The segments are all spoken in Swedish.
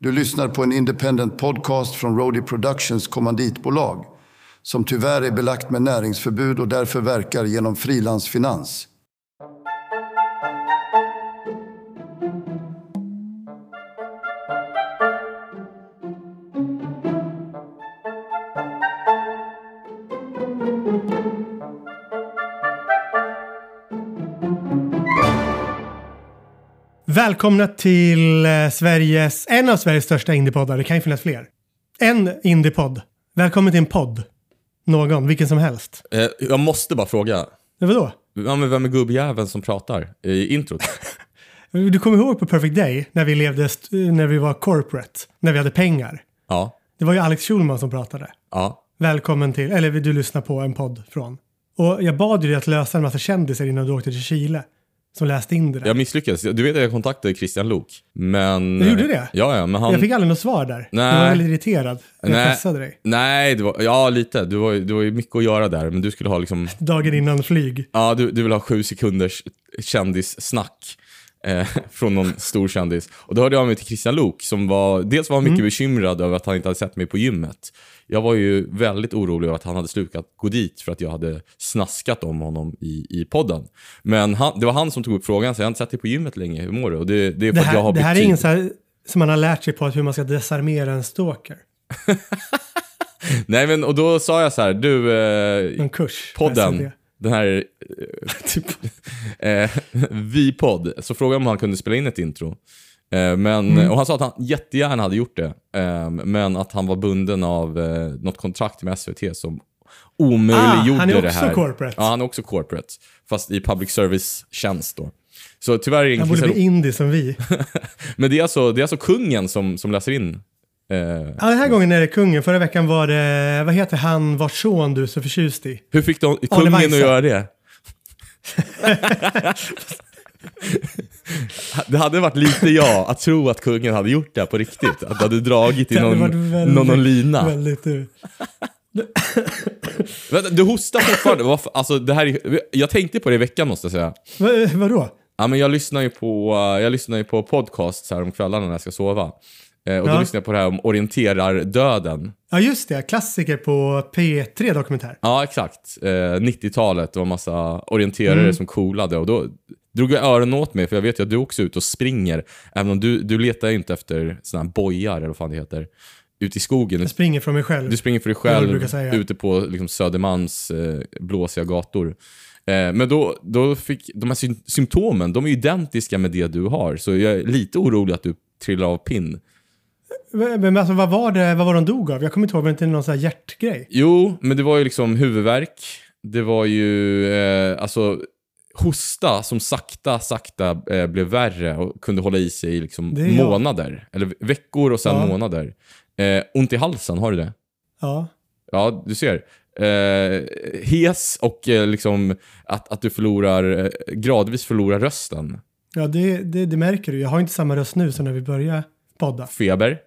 Du lyssnar på en independent podcast från Rody Productions kommanditbolag som tyvärr är belagt med näringsförbud och därför verkar genom frilansfinans. Välkomna till eh, Sveriges, en av Sveriges största indiepoddar. Det kan ju finnas fler. En indiepodd. Välkommen till en podd. Någon, vilken som helst. Eh, jag måste bara fråga. Vadå? Ja, men vem är gubbjäveln som pratar i introt? Du kommer ihåg på Perfect Day när vi levde, när vi var corporate, när vi hade pengar. ja. Det var ju Alex Schulman som pratade. Ja. Välkommen till, eller du lyssnar på en podd från. Och jag bad ju dig att lösa en massa kändisar innan du åkte till Chile. Som läste in det där. Jag misslyckades. Du vet att jag kontaktade Christian Lok. Men... Du gjorde det? Ja, ja, men han... Jag fick aldrig något svar där. Nej. Du var väldigt irriterad. Jag Nej. pressade dig. Nej, det var... ja lite. Du var, du var ju mycket att göra där, men du skulle ha liksom... Dagen innan flyg. Ja, du, du vill ha sju sekunders kändissnack. Eh, från någon stor kändis. Och då hörde jag av mig till Christian Lok som var, dels var han mycket bekymrad över att han inte hade sett mig på gymmet. Jag var ju väldigt orolig över att han hade slukat gå dit för att jag hade snaskat om honom i, i podden. Men han, det var han som tog upp frågan, så jag har inte sett dig på gymmet länge. Hur mår du? Och det, det är för Det att jag här, har det här är så här, som man har lärt sig på att hur man ska desarmera en stalker. Nej men, och då sa jag så här, du, eh, En kurs. podden, den här, eh, typ, eh, vi-podd, så frågade jag om han kunde spela in ett intro. Eh, men, Mm. Och han sa att han jättegärna hade gjort det, eh, men att han var bunden av eh, något kontrakt med SVT som omöjliggjorde Ah, han är det också här. corporate. Ja, han är också corporate, fast i public service-tjänst då. Så tyvärr är det Han borde bli indie som vi. Men det är, alltså, det är alltså kungen som, som läser in. Eh, Ja, den här gången är det kungen. Förra veckan var det, vad heter han vars son du är så förtjust i? hur fick de, kungen att göra det? Det hade varit lite jag att tro att kungen hade gjort det på riktigt. Att du hade dragit i Det hade någon, varit väldigt- någon, någon lina. Väldigt du. Vänta, du hostar fortfarande. Varför? Alltså, det här är, jag tänkte på det i veckan måste jag säga. Va, vadå? Ja, men jag lyssnar ju på, eh, jag lyssnar ju på podcasts här om kvällarna när jag ska sova. Eh, och då Ja. lyssnar jag på det här om orienterar-döden. Ja, just det. Klassiker på P3 Dokumentär. Ja, exakt. Eh, 90-talet, det var massa orienterare Mm. som coolade och då drog jag öronen åt mig för jag vet ju att du också är ute och springer. Även om du, du letar ju inte efter såna här bojar eller vad fan det heter. Ute i skogen. Jag springer från mig själv. Du springer för dig själv ute på liksom, Södermalms eh, blåsiga gator. Eh, men då, då fick de här sym- symptomen, de är identiska med det du har. Så jag är lite orolig att du trillar av pinn. Men alltså, vad var det vad var de dog av? Jag kommer inte ihåg, men det är någon sån här hjärtgrej. Jo, men det var ju liksom huvudvärk. Det var ju eh, alltså hosta som sakta, sakta eh, blev värre och kunde hålla i sig i liksom är jag. månader. Eller veckor och sen Ja. månader. Eh, ont i halsen, har du det? Ja. Ja, du ser. Eh, hes och eh, liksom att, att du förlorar, eh, gradvis förlorar rösten. Ja, det, det, det märker du. Jag har inte samma röst nu som när vi började podda. Feber.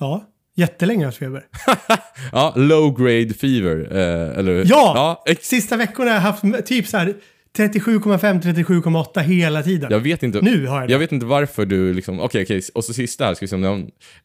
Ja, jättelänge har jag feber. Ja, low grade fever. Eh, eller, Ja! ja Sista veckorna har jag haft typ så här 37,5, 37,8 hela tiden. jag vet inte. Nu har jag det. Jag vet inte varför du liksom, okej okej, och så sista här, ska vi se om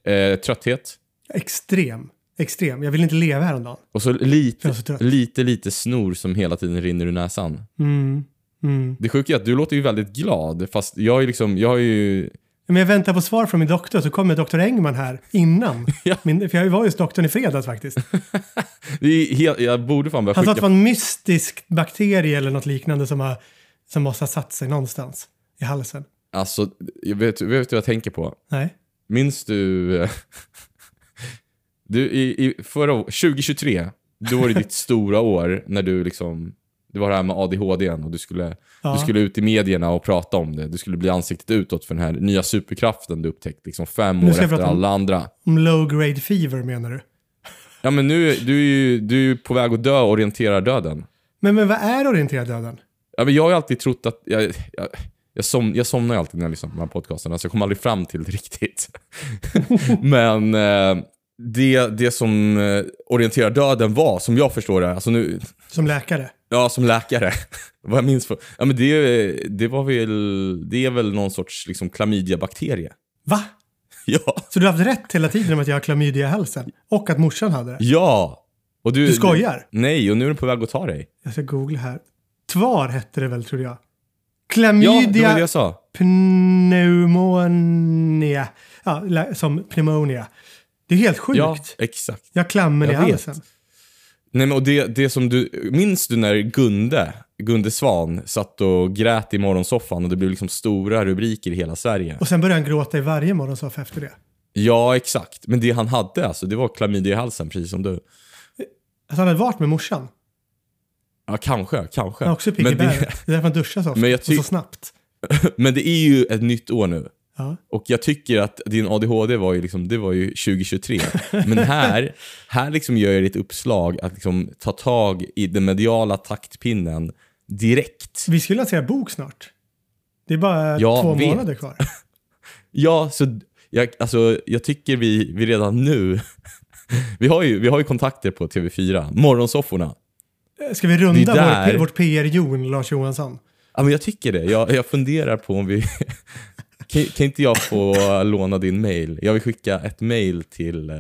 det är, eh, trötthet. Extrem. Extrem. Jag vill inte leva häromdagen. Och så lite, är så lite, lite snor som hela tiden rinner ur näsan. Mm. Mm. Det sjuka är att du låter ju väldigt glad, fast jag är liksom, jag har ju... Men jag väntar på svar från min doktor så kommer doktor Engman här innan. Ja. min, för jag var just doktorn i fredags faktiskt. Helt, jag borde fan börja Han sa att det var en mystisk bakterie eller något liknande som, har, som måste ha satt sig någonstans i halsen. Alltså, jag vet, vet du vad jag tänker på? Nej. Minns du... du i, i förra å- 2023, då var det ditt stora år när du liksom... Det var det här med ADHD och du skulle, Ja. du skulle ut i medierna och prata om det. Du skulle bli ansiktet utåt för den här nya superkraften du upptäckt liksom fem år efter om- alla andra. Om low grade fever menar du? Ja men nu, du är ju du är på väg att dö och orienterar döden. Men, men vad är orienterad döden? Ja, men jag har ju alltid trott att... Jag, jag, jag, som, jag somnar ju alltid när jag lyssnar på de här podcasterna, så jag kommer aldrig fram till det riktigt. men eh, det, det som eh, orienterar döden var, som jag förstår det, alltså nu, Som läkare? Ja som läkare, vad jag minns för, ja men det, det var väl, det är väl någon sorts liksom klamydiabakterie. Va? Ja. Så du har haft rätt hela tiden om att jag har klamydia i halsen? Och att morsan hade det? Ja! Och du, Du skojar? Nej, och nu är den på väg att ta dig. Jag ska googla här. Tvar hette det väl, tror jag. Ja, det Klamydia var det jag sa. pneumonia. Ja, som pneumonia. Det är helt sjukt. Ja, exakt. Jag har klammen i Jag vet. Nej, men och det, det som du... Minns du när Gunde, Gunde Svan, satt och grät i morgonsoffan och det blev liksom stora rubriker i hela Sverige? Och sen började han gråta i varje morgonsoffa efter det. Ja, exakt. Men det han hade alltså, det var klamydia i halsen, precis som du. Alltså han hade varit med morsan. Ja, kanske, kanske. Han är också pigg i det, Det är därför han duschar så ofta och så snabbt. men det är ju ett nytt år nu. Ja. Och jag tycker att din ADHD var ju, liksom, det var ju 2023. Men här, här liksom gör jag ett uppslag att liksom ta tag i den mediala taktpinnen direkt. Vi skulle lansera bok snart. Det är bara Jag två vet. månader kvar. Ja, så jag, alltså, jag tycker vi, vi redan nu... Vi har, ju, vi har ju kontakter på TV4, morgonsofforna. Ska vi runda där- vår, vårt PR-jon, Lars Johansson? Ja, men jag tycker det. Jag, jag funderar på om vi... kan, kan inte jag få låna din mail? Jag vill skicka ett mail till, eh,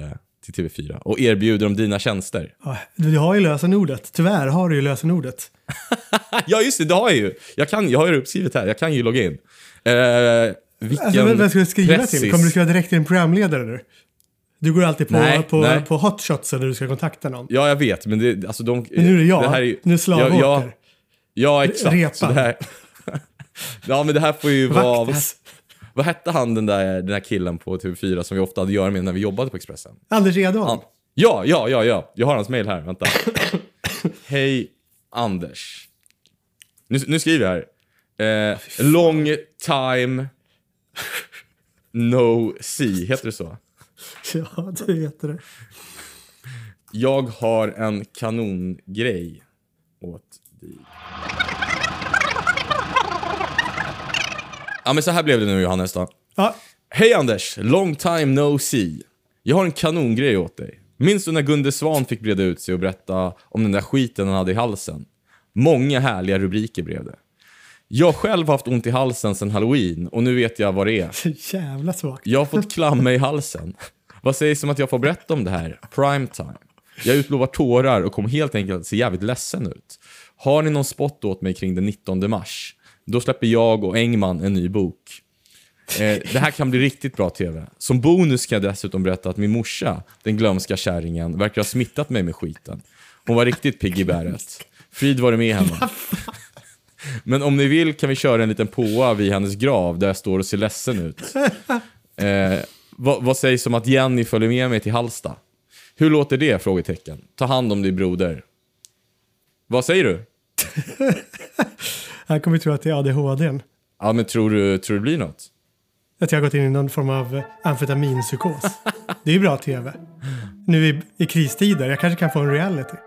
till TV4 och erbjuder dem dina tjänster. Ja, du har ju lösenordet. Tyvärr har du ju lösenordet. Ja, just det, det har jag ju. Jag, kan, jag har ju uppskrivet här, jag kan ju logga in. Eh, vilken Alltså, vem vem ska du skriva pressis. till? Kommer du skriva direkt till en programledare nu? Du går alltid på, Nej, på, nej. på hotshotsen när du ska kontakta någon. Ja, jag vet, men det, alltså de... Men nu är det jag. Det här är, nu är Slavåker. Ja, ja, exakt. Repan. Så det här, ja, men det här får ju vara... Vad, hette han den där, den där killen på TV4 som vi ofta hade att göra med när vi jobbade på Expressen? Anders Edholm. Han. Ja, ja, ja, ja. Jag har hans mail här. Vänta. Hej Anders. Nu, nu skriver jag här. Eh, long time no see. Heter det så? Ja, det heter det. Jag har en kanongrej åt dig. Ja, men så här blev det nu Johannes då. Ja, Hej Anders! Long time no see. Jag har en kanongrej åt dig. Minns du när Gunde Svan fick breda ut sig och berätta om den där skiten han hade i halsen? Många härliga rubriker blev det. Jag själv har haft ont i halsen sedan halloween och nu vet jag vad det är. så jävla svagt. Jag har fått klamma i halsen. Vad sägs om att jag får berätta om det här? Primetime. Jag utlovar tårar och kommer helt enkelt att se jävligt ledsen ut. Har ni någon spot åt mig kring den 19 mars? Då släpper jag och Engman en ny bok. Eh, det här kan bli riktigt bra TV. Som bonus kan jag dessutom berätta att min morsa, den glömska kärringen, verkar ha smittat mig med skiten. Hon var riktigt pigg i bäret. Frid var det med henne. Men om ni vill kan vi köra en liten påa vid hennes grav där jag står och ser ledsen ut. Eh, vad, vad sägs om att Jenny följer med mig till Halsta? Hur låter det? Frågetecken. Ta hand om din broder. Vad säger du? Han kommer tro att det är ADHD. Ja, men tror du, tror du det blir något? Att jag har gått in i någon form av eh, amfetaminpsykos. Det är ju bra tv. Nu i, i kristider, jag kanske kan få en reality.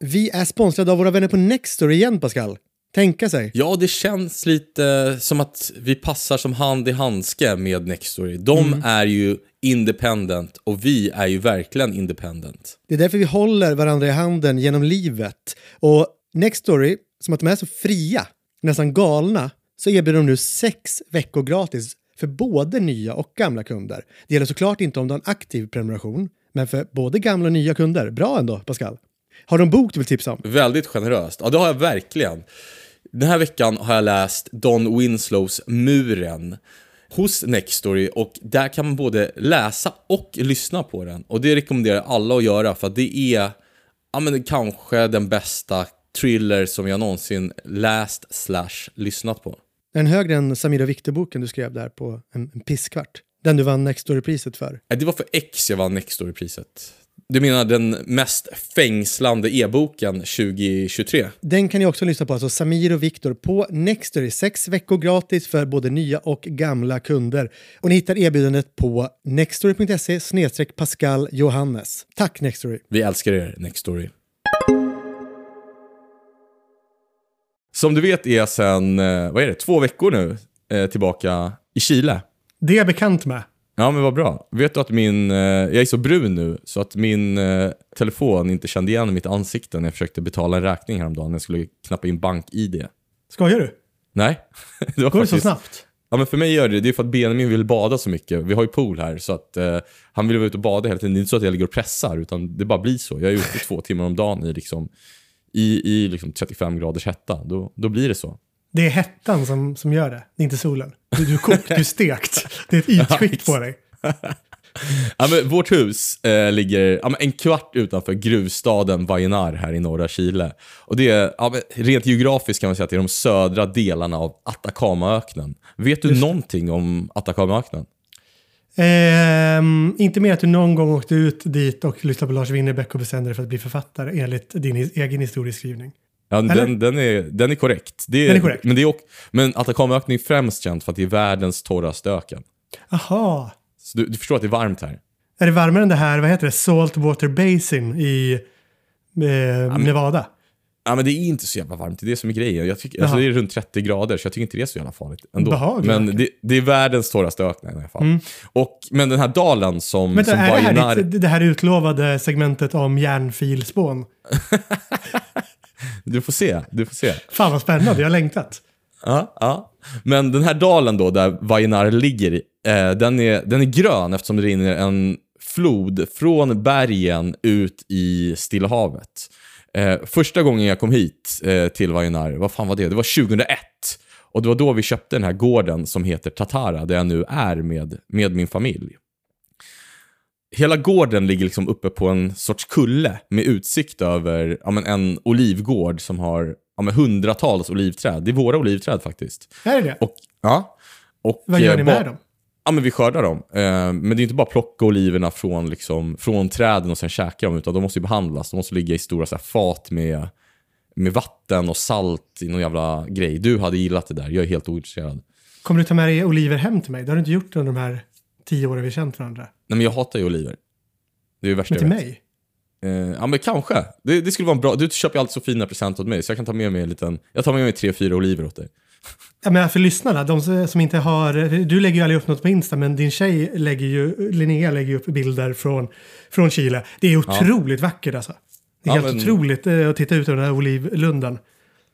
Vi är sponsrade av våra vänner på Nextor igen, Pascal. Tänka sig. Ja, det känns lite som att vi passar som hand i handske med Nextory. De är ju independent och vi är ju verkligen independent. Det är därför vi håller varandra i handen genom livet. Och Nextory, som att de är så fria, nästan galna, så erbjuder de nu sex veckor gratis för både nya och gamla kunder. Det gäller såklart inte om du har en aktiv prenumeration, men för både gamla och nya kunder. Bra ändå, Pascal. Har de en bok du vill tipsa om? Väldigt generöst. Ja, det har jag verkligen. Den här veckan har jag läst Don Winslows Muren hos Nextory och där kan man både läsa och lyssna på den. Och det rekommenderar jag alla att göra för att det är ja, men kanske den bästa thriller som jag någonsin läst slash lyssnat på. Den högre än Samira Viktor-boken du skrev där på en, en pisskvart. Den du vann Nextory-priset för. Nej, Det var för X jag vann Nextory-priset. Du menar den mest fängslande e-boken 2023? Den kan ni också lyssna på, alltså Samir och Viktor på Nextory. Sex veckor gratis för både nya och gamla kunder. Och ni hittar erbjudandet på nextory.se Pascal Johannes. Tack Nextory! Vi älskar er, Nextory. Som du vet är jag sen, eh, vad är det, två veckor nu eh, tillbaka i Chile. Det är jag bekant med. Ja men vad bra. Vet du att min, eh, jag är så brun nu så att min eh, telefon inte kände igen mitt ansikte när jag försökte betala en räkning häromdagen när jag skulle knappa in bank-id. Skojar du? Nej. det var Går det så faktiskt- snabbt? Ja, men för mig gör det det är för att Benjamin vill bada så mycket. Vi har ju pool här, så att eh, han vill vara ute och bada hela tiden. Det är inte så att jag ligger och pressar, utan det bara blir så. Jag är ute två timmar om dagen i, liksom, i, i liksom 35 graders hetta. Då, då blir det så. Det är hettan som, som gör det. Det är inte solen. Du, du är kokt, du är stekt. Det är ett ytskikt på dig. Ja, men vårt hus eh, ligger ja, en kvart utanför gruvstaden Vallenar här i norra Chile. Och det är, ja, rent geografiskt kan man säga att det är de södra delarna av Atacamaöknen. Vet du någonting om Atacamaöknen? Ehm, inte mer att du någon gång åkte ut dit och lyssnade på Lars Winnerbäck och bestämde dig för att bli författare enligt din egen historieskrivning. Ja, den, den, är, den är korrekt. Det är, Den är korrekt. Men, det är, ook- men Atacamaöknen är främst känt för att det är världens torraste öken. Aha. Så du, du förstår att det är varmt här. Är det varmare än det här, vad heter det, Saltwater Basin i eh, Nevada? Ja, men det är inte så jävla varmt, det är det som är grejen. Jag tycker, alltså, det är runt 30 grader, så jag tycker inte det är så jävla farligt. Ändå. Behaglig men det, det är världens torraste öken i alla fall. Och, men den här dalen som, Vänta, som är det här ditt, det här utlovade segmentet om järnfilspån? Du får se, du får se. Fan vad spännande, jag har längtat. Ja, ja. Men den här dalen då, där Vallenar ligger, eh, den, är, den är grön eftersom det rinner en flod från bergen ut i Stilla havet. Eh, första gången jag kom hit eh, till Vallenar, vad fan var det? Det var 2001. Och det var då vi köpte den här gården som heter Tatara, där jag nu är med, med min familj. Hela gården ligger liksom uppe på en sorts kulle med utsikt över ja, men en olivgård som har ja, men hundratals olivträd. Det är våra olivträd faktiskt. Är det? Och, ja. Och, Vad gör eh, ni med dem? Ja, men vi skördar dem. Eh, men det är inte bara att plocka oliverna från, liksom, från träden och sen käka dem, utan de måste ju behandlas. De måste ligga i stora så här, fat med, med vatten och salt i någon jävla grej. Du hade gillat det där, jag är helt ointresserad. Kommer du ta med dig oliver hem till mig? Det har du inte gjort under de här tio åren vi känt varandra. Nej, men jag hatar ju oliver. Det är det värsta Men till jag vet. mig? Eh, ja, men kanske. Det, det skulle vara en bra... Du köper ju alltid så fina presenter åt mig, så jag kan ta med mig en liten... Jag tar med mig tre, fyra oliver åt dig. Ja, men för lyssnarna, de som inte har... Du lägger ju aldrig upp något på Insta, men din tjej lägger ju... Linnea lägger ju upp bilder från, från Chile. Det är otroligt vackert alltså. Det är Ja, helt men- otroligt eh, att titta ut över den här olivlunden.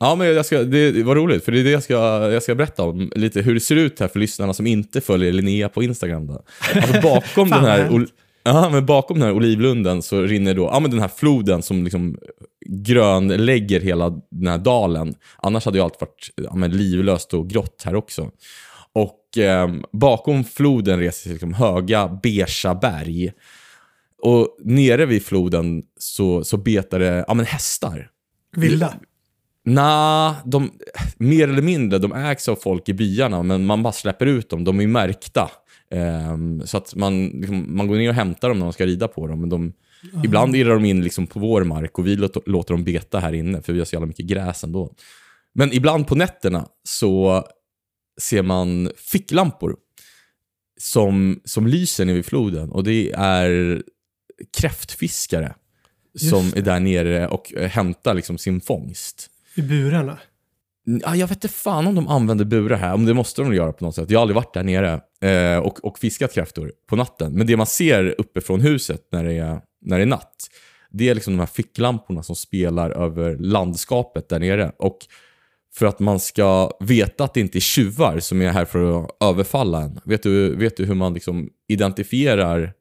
Ja, men jag ska, det, var roligt, för det är det jag ska, jag ska berätta om. Lite hur det ser ut här för lyssnarna som inte följer Linnea på Instagram. Då. Alltså bakom, den här, ja, men bakom den här olivlunden så rinner då, ja, men den här floden som liksom grönlägger hela den här dalen. Annars hade ju allt varit ja, men livlöst och grått här också. Och eh, bakom floden reser sig liksom höga beigea berg. Och nere vid floden så, så betar det ja, men hästar. Vilda. Nej, de, mer eller mindre, de ägs av folk i byarna, men man bara släpper ut dem. De är märkta. Ehm, så att man, liksom, man går ner och hämtar dem när man ska rida på dem. Men de, ibland irrar de in liksom på vår mark och vi låter, dem beta här inne, för vi har så jävla mycket gräs ändå. Men ibland på nätterna så ser man ficklampor som, som lyser nere vid floden. Och det är kräftfiskare som är där nere och hämtar liksom sin fångst. I burarna. Ja, jag vet inte fan om de använder burar här, om det måste de göra på något sätt. Jag har aldrig varit där nere eh, och, och fiskat kräftor på natten. Men det man ser uppifrån huset när det är, när det är natt, det är liksom de här ficklamporna som spelar över landskapet där nere. Och för att man ska veta att det inte är tjuvar som är här för att överfalla en. Vet du, vet du hur man liksom identifierar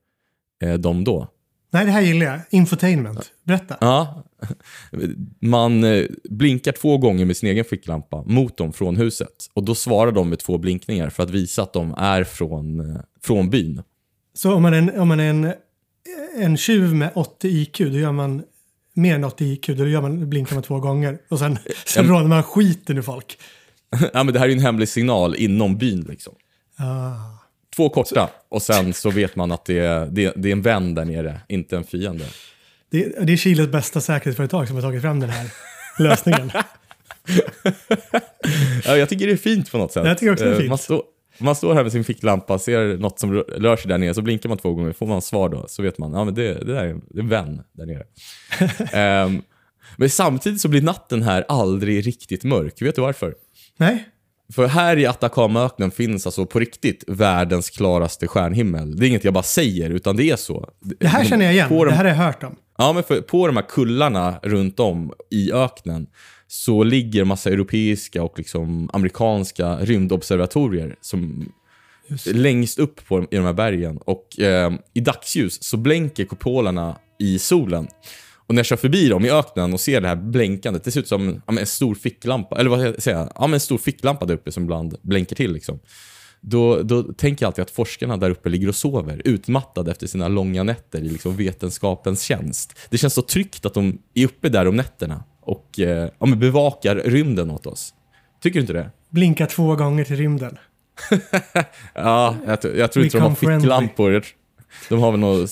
eh, dem då? Nej, det här gillar jag. Infotainment. Berätta. Ja. Man eh, blinkar två gånger med sin egen ficklampa mot dem från huset. Och då svarar de med två blinkningar för att visa att de är från, eh, från byn. Så om man är, en, om man är en, en tjuv med 80 IQ, då gör man mer än 80 IQ, då gör man, blinkar man två gånger. Och sen, sen rånar man skiten ur folk. ja, men det här är ju en hemlig signal inom byn. Liksom. Ah. Två korta och sen så vet man att det är, det, det är en vän där nere, inte en fiende. Det, det är Chiles bästa säkerhetsföretag som har tagit fram den här lösningen. Ja, jag tycker det är fint på något sätt. Jag tycker också det är Eh, fint. Man, står- man står här med sin ficklampa, ser något som rö- rör sig där nere, så blinkar man två gånger, får man svar då, så vet man, ja men det, det där är en, vän där nere. Ehm, men samtidigt så blir natten här aldrig riktigt mörk. Vet du varför? Nej? För här i Atacamaöknen finns alltså på riktigt världens klaraste stjärnhimmel. Det är inget jag bara säger, utan det är så. Det här känner jag igen. De, Det här har jag hört om. Ja, men för, på de här kullarna runt om i öknen så ligger massa europeiska och liksom amerikanska rymdobservatorier som längst upp på, i de här bergen. Och eh, i dagsljus så blänker kupolerna i solen. Och när jag kör förbi dem i öknen och ser det här blänkandet, det ser ut som ja, en stor ficklampa, eller vad ska jag säga, ja, men en stor ficklampa där uppe som ibland blänker till. Liksom. Då, då tänker jag alltid att forskarna där uppe ligger och sover, utmattade efter sina långa nätter i liksom vetenskapens tjänst. Det känns så tryggt att de är uppe där om nätterna och eh, ja, men bevakar rymden åt oss. Tycker du inte det? Blinka två gånger till rymden. Ja, jag, jag tror inte de har ficklampor. De har väl några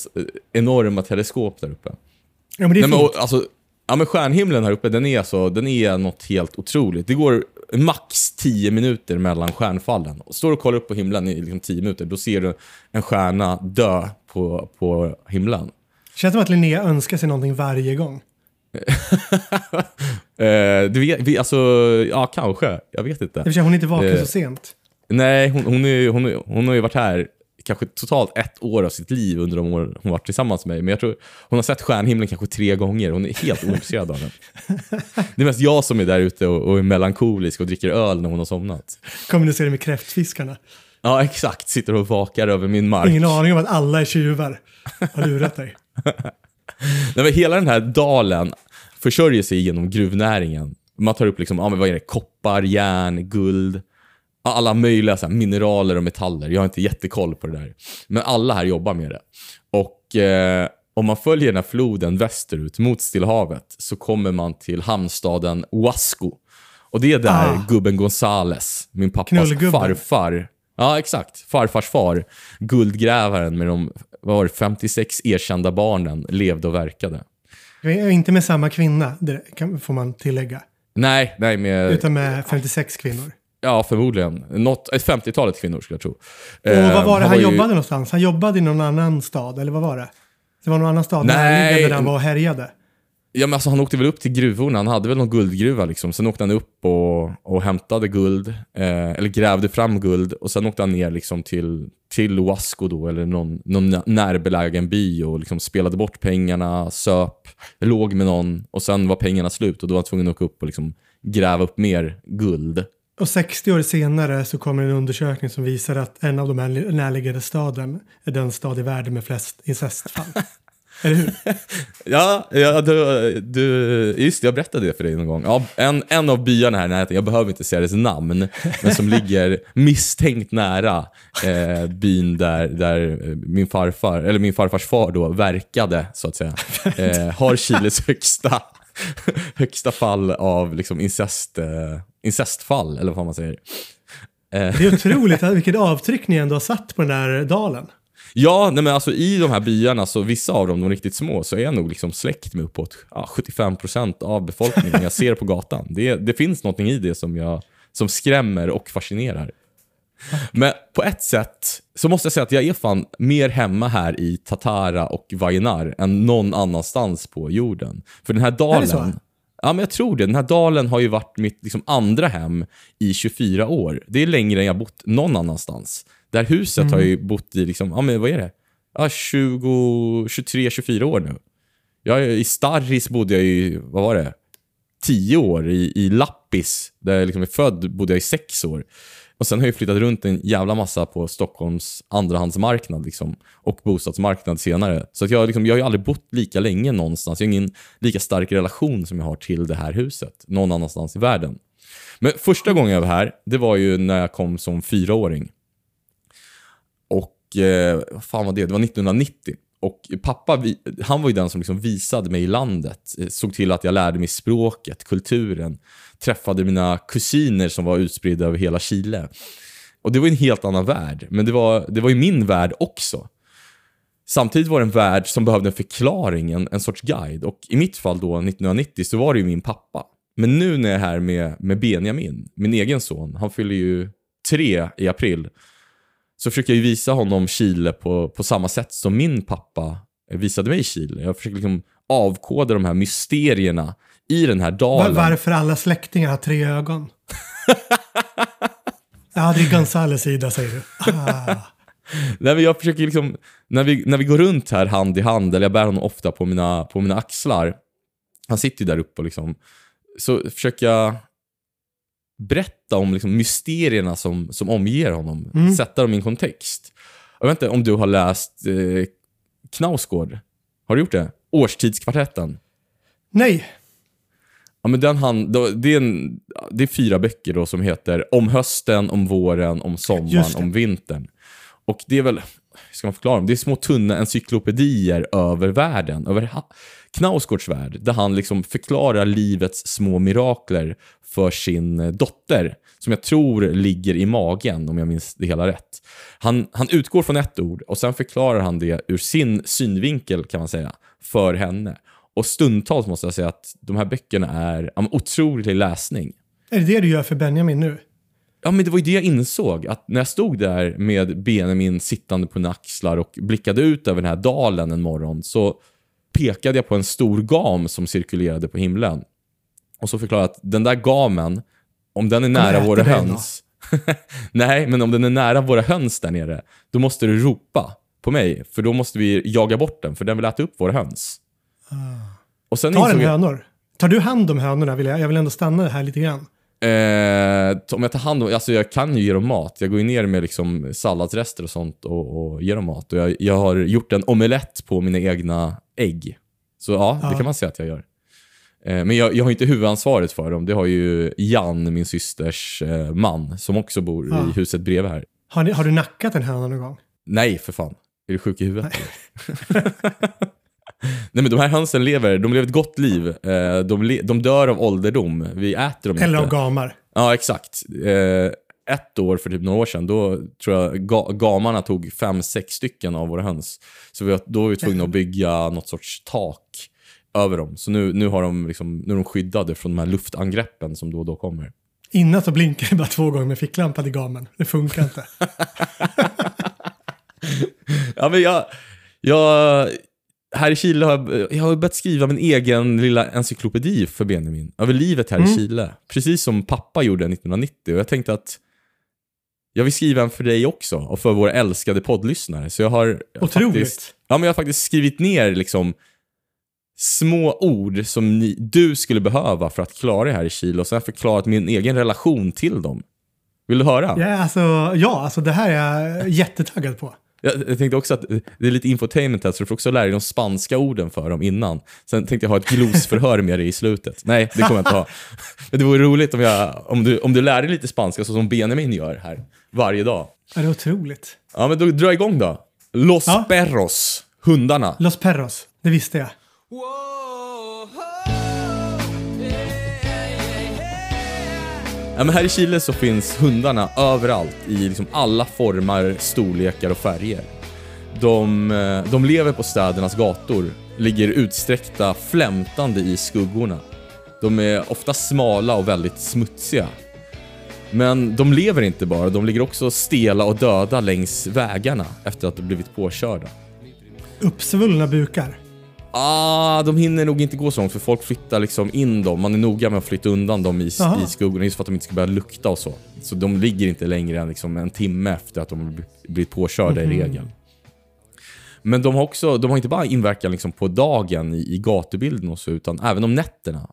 enorma teleskop där uppe. Ja, men det är Nej, men, fint. och, alltså, ja, men stjärnhimlen här uppe, den är, alltså, den är något helt otroligt. Det går max 10 minuter mellan stjärnfallen. Står du och kollar upp på himlen i liksom 10 minuter, då ser du en stjärna dö på, på himlen. Känns som att Linnea önskar sig någonting varje gång. Eh, du vet, vi, alltså, ja kanske. Jag vet inte. Sig, hon är inte vaken Eh. så sent. Nej, hon, hon, är, hon, hon har ju varit här kanske totalt ett år av sitt liv under de år hon varit tillsammans med mig. Men jag tror hon har sett stjärnhimlen kanske tre gånger. Hon är helt ointresserad av den. Det är mest jag som är där ute och, och är melankolisk och dricker öl när hon har somnat. Kommunicerar med kräftfiskarna. Ja, exakt. Sitter och vakar över min mark. Ingen aning om att alla är tjuvar. Har lurat dig. Nej, men hela den här dalen försörjer sig genom gruvnäringen. Man tar upp liksom, ja, men vad är det? koppar, järn, guld, alla möjliga så här, mineraler och metaller. Jag har inte jättekoll på det där. Men alla här jobbar med det. Och eh, om man följer den här floden västerut mot Stilla havet så kommer man till hamnstaden Huasco. Och det är där Ah. gubben Gonzales, min pappas farfar, ja exakt, farfars far, guldgrävaren med de var det, 56 erkända barnen, levde och verkade. Inte med samma kvinna, det kan, får man tillägga. Nej, nej med... Utan med 56 kvinnor. Ja, förmodligen. Något, ett 50-talet kvinnor skulle jag tro. Och vad var det han ju- jobbade någonstans? Han jobbade i någon annan stad, eller vad var det? Det var någon annan stad Nej. där han var och härjade. Ja, men alltså, han åkte väl upp till gruvorna. Han hade väl någon guldgruva liksom. Sen åkte han upp och, och hämtade guld. Eh, eller grävde fram guld. Och sen åkte han ner liksom till, till Huasco då, eller någon, någon nä- närbelägen by och liksom spelade bort pengarna, söp, låg med någon. Och sen var pengarna slut och då var han tvungen att åka upp och liksom gräva upp mer guld. Och 60 år senare så kommer en undersökning som visar att en av de här närliggande staden är den stad i världen med flest incestfall. eller hur? Ja, ja du, du, just jag berättade det för dig någon gång. Ja, en, en av byarna här i närheten, jag behöver inte säga dess namn, men som ligger misstänkt nära eh, byn där, där eh, min farfar, eller min farfars far då verkade, så att säga. Eh, har Chiles högsta, högsta fall av liksom incest, eh, incestfall, eller vad man säger. Det är otroligt vilket avtryck ni ändå har satt på den här dalen. Ja, nej men alltså i de här byarna, så vissa av dem, de riktigt små, så är jag nog liksom släkt med uppåt ja, 75% av befolkningen jag ser på gatan. Det, det finns någonting i det som, jag, som skrämmer och fascinerar. Men på ett sätt så måste jag säga att jag är fan mer hemma här i Tatara och Vainar än någon annanstans på jorden. För den här dalen... Ja, men jag tror det. Den här dalen har ju varit mitt liksom, andra hem i 24 år. Det är längre än jag bott någon annanstans. Det här huset har jag Mm. ju bott i, liksom, ja men vad är det? Ja, 20, 23, 24 år nu. Jag, I Starris bodde jag i, vad var det? 10 år. I, i Lappis, där jag liksom är född, bodde jag i 6 år. Och sen har jag flyttat runt en jävla massa på Stockholms andrahandsmarknad liksom, och bostadsmarknad senare. Så att jag, liksom, jag har ju aldrig bott lika länge någonstans. Jag har ingen lika stark relation som jag har till det här huset någon annanstans i världen. Men första gången jag var här, det var ju när jag kom som fyraåring. Och eh, vad fan var det? Det var 1990. Och pappa, han var ju den som liksom visade mig landet. Eh, såg till att jag lärde mig språket, kulturen. Träffade mina kusiner som var utspridda över hela Chile. Och det var ju en helt annan värld. Men det var, det var ju min värld också. Samtidigt var det en värld som behövde en förklaring, en, en sorts guide. Och i mitt fall då, 1990, så var det ju min pappa. Men nu när jag är här med, med Benjamin, min egen son, han fyller ju tre i april, så försöker jag ju visa honom Chile på, på samma sätt som min pappa visade mig Chile. Jag försöker liksom avkoda de här mysterierna i den här Var, dalen. varför alla släktingar har tre ögon. ja, det är Gonzales sida säger du. Ah. Nej, men jag försöker liksom, när vi, när vi går runt här hand i hand, eller jag bär honom ofta på mina, på mina axlar. Han sitter ju där uppe och liksom så försöker jag berätta om liksom mysterierna som, som omger honom. Mm. Sätta dem i en kontext. Jag vet inte om du har läst eh, Knausgård? Har du gjort det? Årstidskvartetten? Nej, Ja, men den han, det, är en, det är fyra böcker då som heter Om hösten, om våren, om sommaren, om vintern. Och det är väl, hur ska man förklara dem? Det är små tunna encyklopedier över världen, över Knausgårds värld, där han liksom förklarar livets små mirakler för sin eh, dotter, som jag tror ligger i magen, om jag minns det hela rätt. Han, han utgår från ett ord och sen förklarar han det ur sin synvinkel, kan man säga, för henne. Och stundtals måste jag säga att de här böckerna är ja, otrolig läsning. är det det du gör för Benjamin nu? Ja, men det var ju det jag insåg. Att när jag stod där med Benjamin sittande på mina axlar och blickade ut över den här dalen en morgon så pekade jag på en stor gam som cirkulerade på himlen. Och så förklarade jag att den där gamen, om den är nära våra höns. Nej, men om den är nära våra höns där nere, då måste du ropa på mig. För då måste vi jaga bort den, för den vill äta upp våra höns. Och sen Tar den jag- hönor? Tar du hand om hönorna? Vill jag, jag vill ändå stanna här lite grann. Eh, om jag tar hand om, alltså jag kan ju ge dem mat. Jag går ju ner med liksom salladsrester och sånt och, och ger dem mat. Och jag, jag har gjort en omelett på mina egna ägg. Så ja, det Ja. kan man säga att jag gör. Eh, men jag, jag har inte huvudansvaret för dem. Det har ju Jan, min systers eh, man, som också bor Ja. i huset bredvid här. Har, ni, har du nackat en höna någon gång? Nej, för fan. Är du sjuk i huvudet? Nej men de här hönsen lever, de lever ett gott liv. Eh, de, le, de dör av ålderdom. Vi äter dem Eller av gamar? Ja, exakt. Eh, ett år för typ några år sedan, då tror jag ga gamarna tog fem, sex stycken av våra höns. Så vi, då var vi tvungna att bygga något sorts tak över dem. Så nu, nu, har de liksom, nu är de skyddade från de här luftangreppen som då och då kommer. Innan så blinkade det bara två gånger med ficklampan i gamen. Det funkar inte. Ja, men jag, jag, här i Chile har jag, jag har börjat skriva min egen lilla encyklopedi för Benjamin. Över livet här i Chile. Precis som pappa gjorde 1990. Och jag tänkte att jag vill skriva en för dig också och för våra älskade poddlyssnare. Så jag har Otroligt. faktiskt, ja, men jag har faktiskt skrivit ner liksom små ord som ni, du skulle behöva för att klara det här i Chile och sen förklarat min egen relation till dem. Vill du höra? Ja, alltså, ja, alltså det här är jag jättetaggad på. Jag, tänkte också att det är lite infotainment här, så du får också lära dig de spanska orden för dem innan. Sen tänkte jag ha ett glosförhör med dig i slutet. Nej, det kommer jag inte ha. Men det vore roligt om, jag, om, du, om du lär dig lite spanska så som Benjamin gör här varje dag. Ja, det är otroligt. Ja, men då dra igång då. Los Ja. perros, hundarna. Los Perros, det visste jag. Ja, men här i Chile så finns hundarna överallt i liksom alla former, storlekar och färger. De, eh, de lever på städernas gator, ligger utsträckta flämtande i skuggorna. De är ofta smala och väldigt smutsiga. Men de lever inte bara, de ligger också stela och döda längs vägarna efter att de blivit påkörda. Uppsvullna bukar. Ah, de hinner nog inte gå så långt för folk flyttar liksom in dem. Man är noga med att flytta undan dem i, Aha. i skuggorna just för att de inte ska börja lukta och så. Så de ligger inte längre än liksom en timme efter att de blivit påkörda i regel. Men de har också, de har inte bara inverkan liksom på dagen i, i gatubilden och så, utan även om nätterna.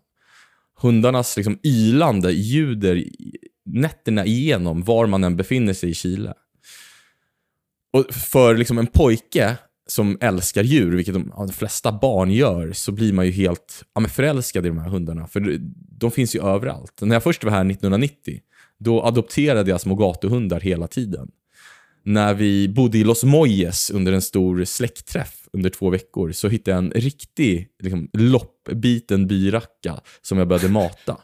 Hundarnas liksom ylande ljuder nätterna igenom var man än befinner sig i Chile. Och för liksom en pojke som älskar djur, vilket de, ja, de flesta barn gör, så blir man ju helt ja, men förälskad i de här hundarna. För de, de finns ju överallt. När jag först var här 1990, då adopterade jag små gatuhundar hela tiden. När vi bodde i Los Moyes under en stor släktträff under två veckor så hittade jag en riktig liksom, loppbiten byracka som jag började mata.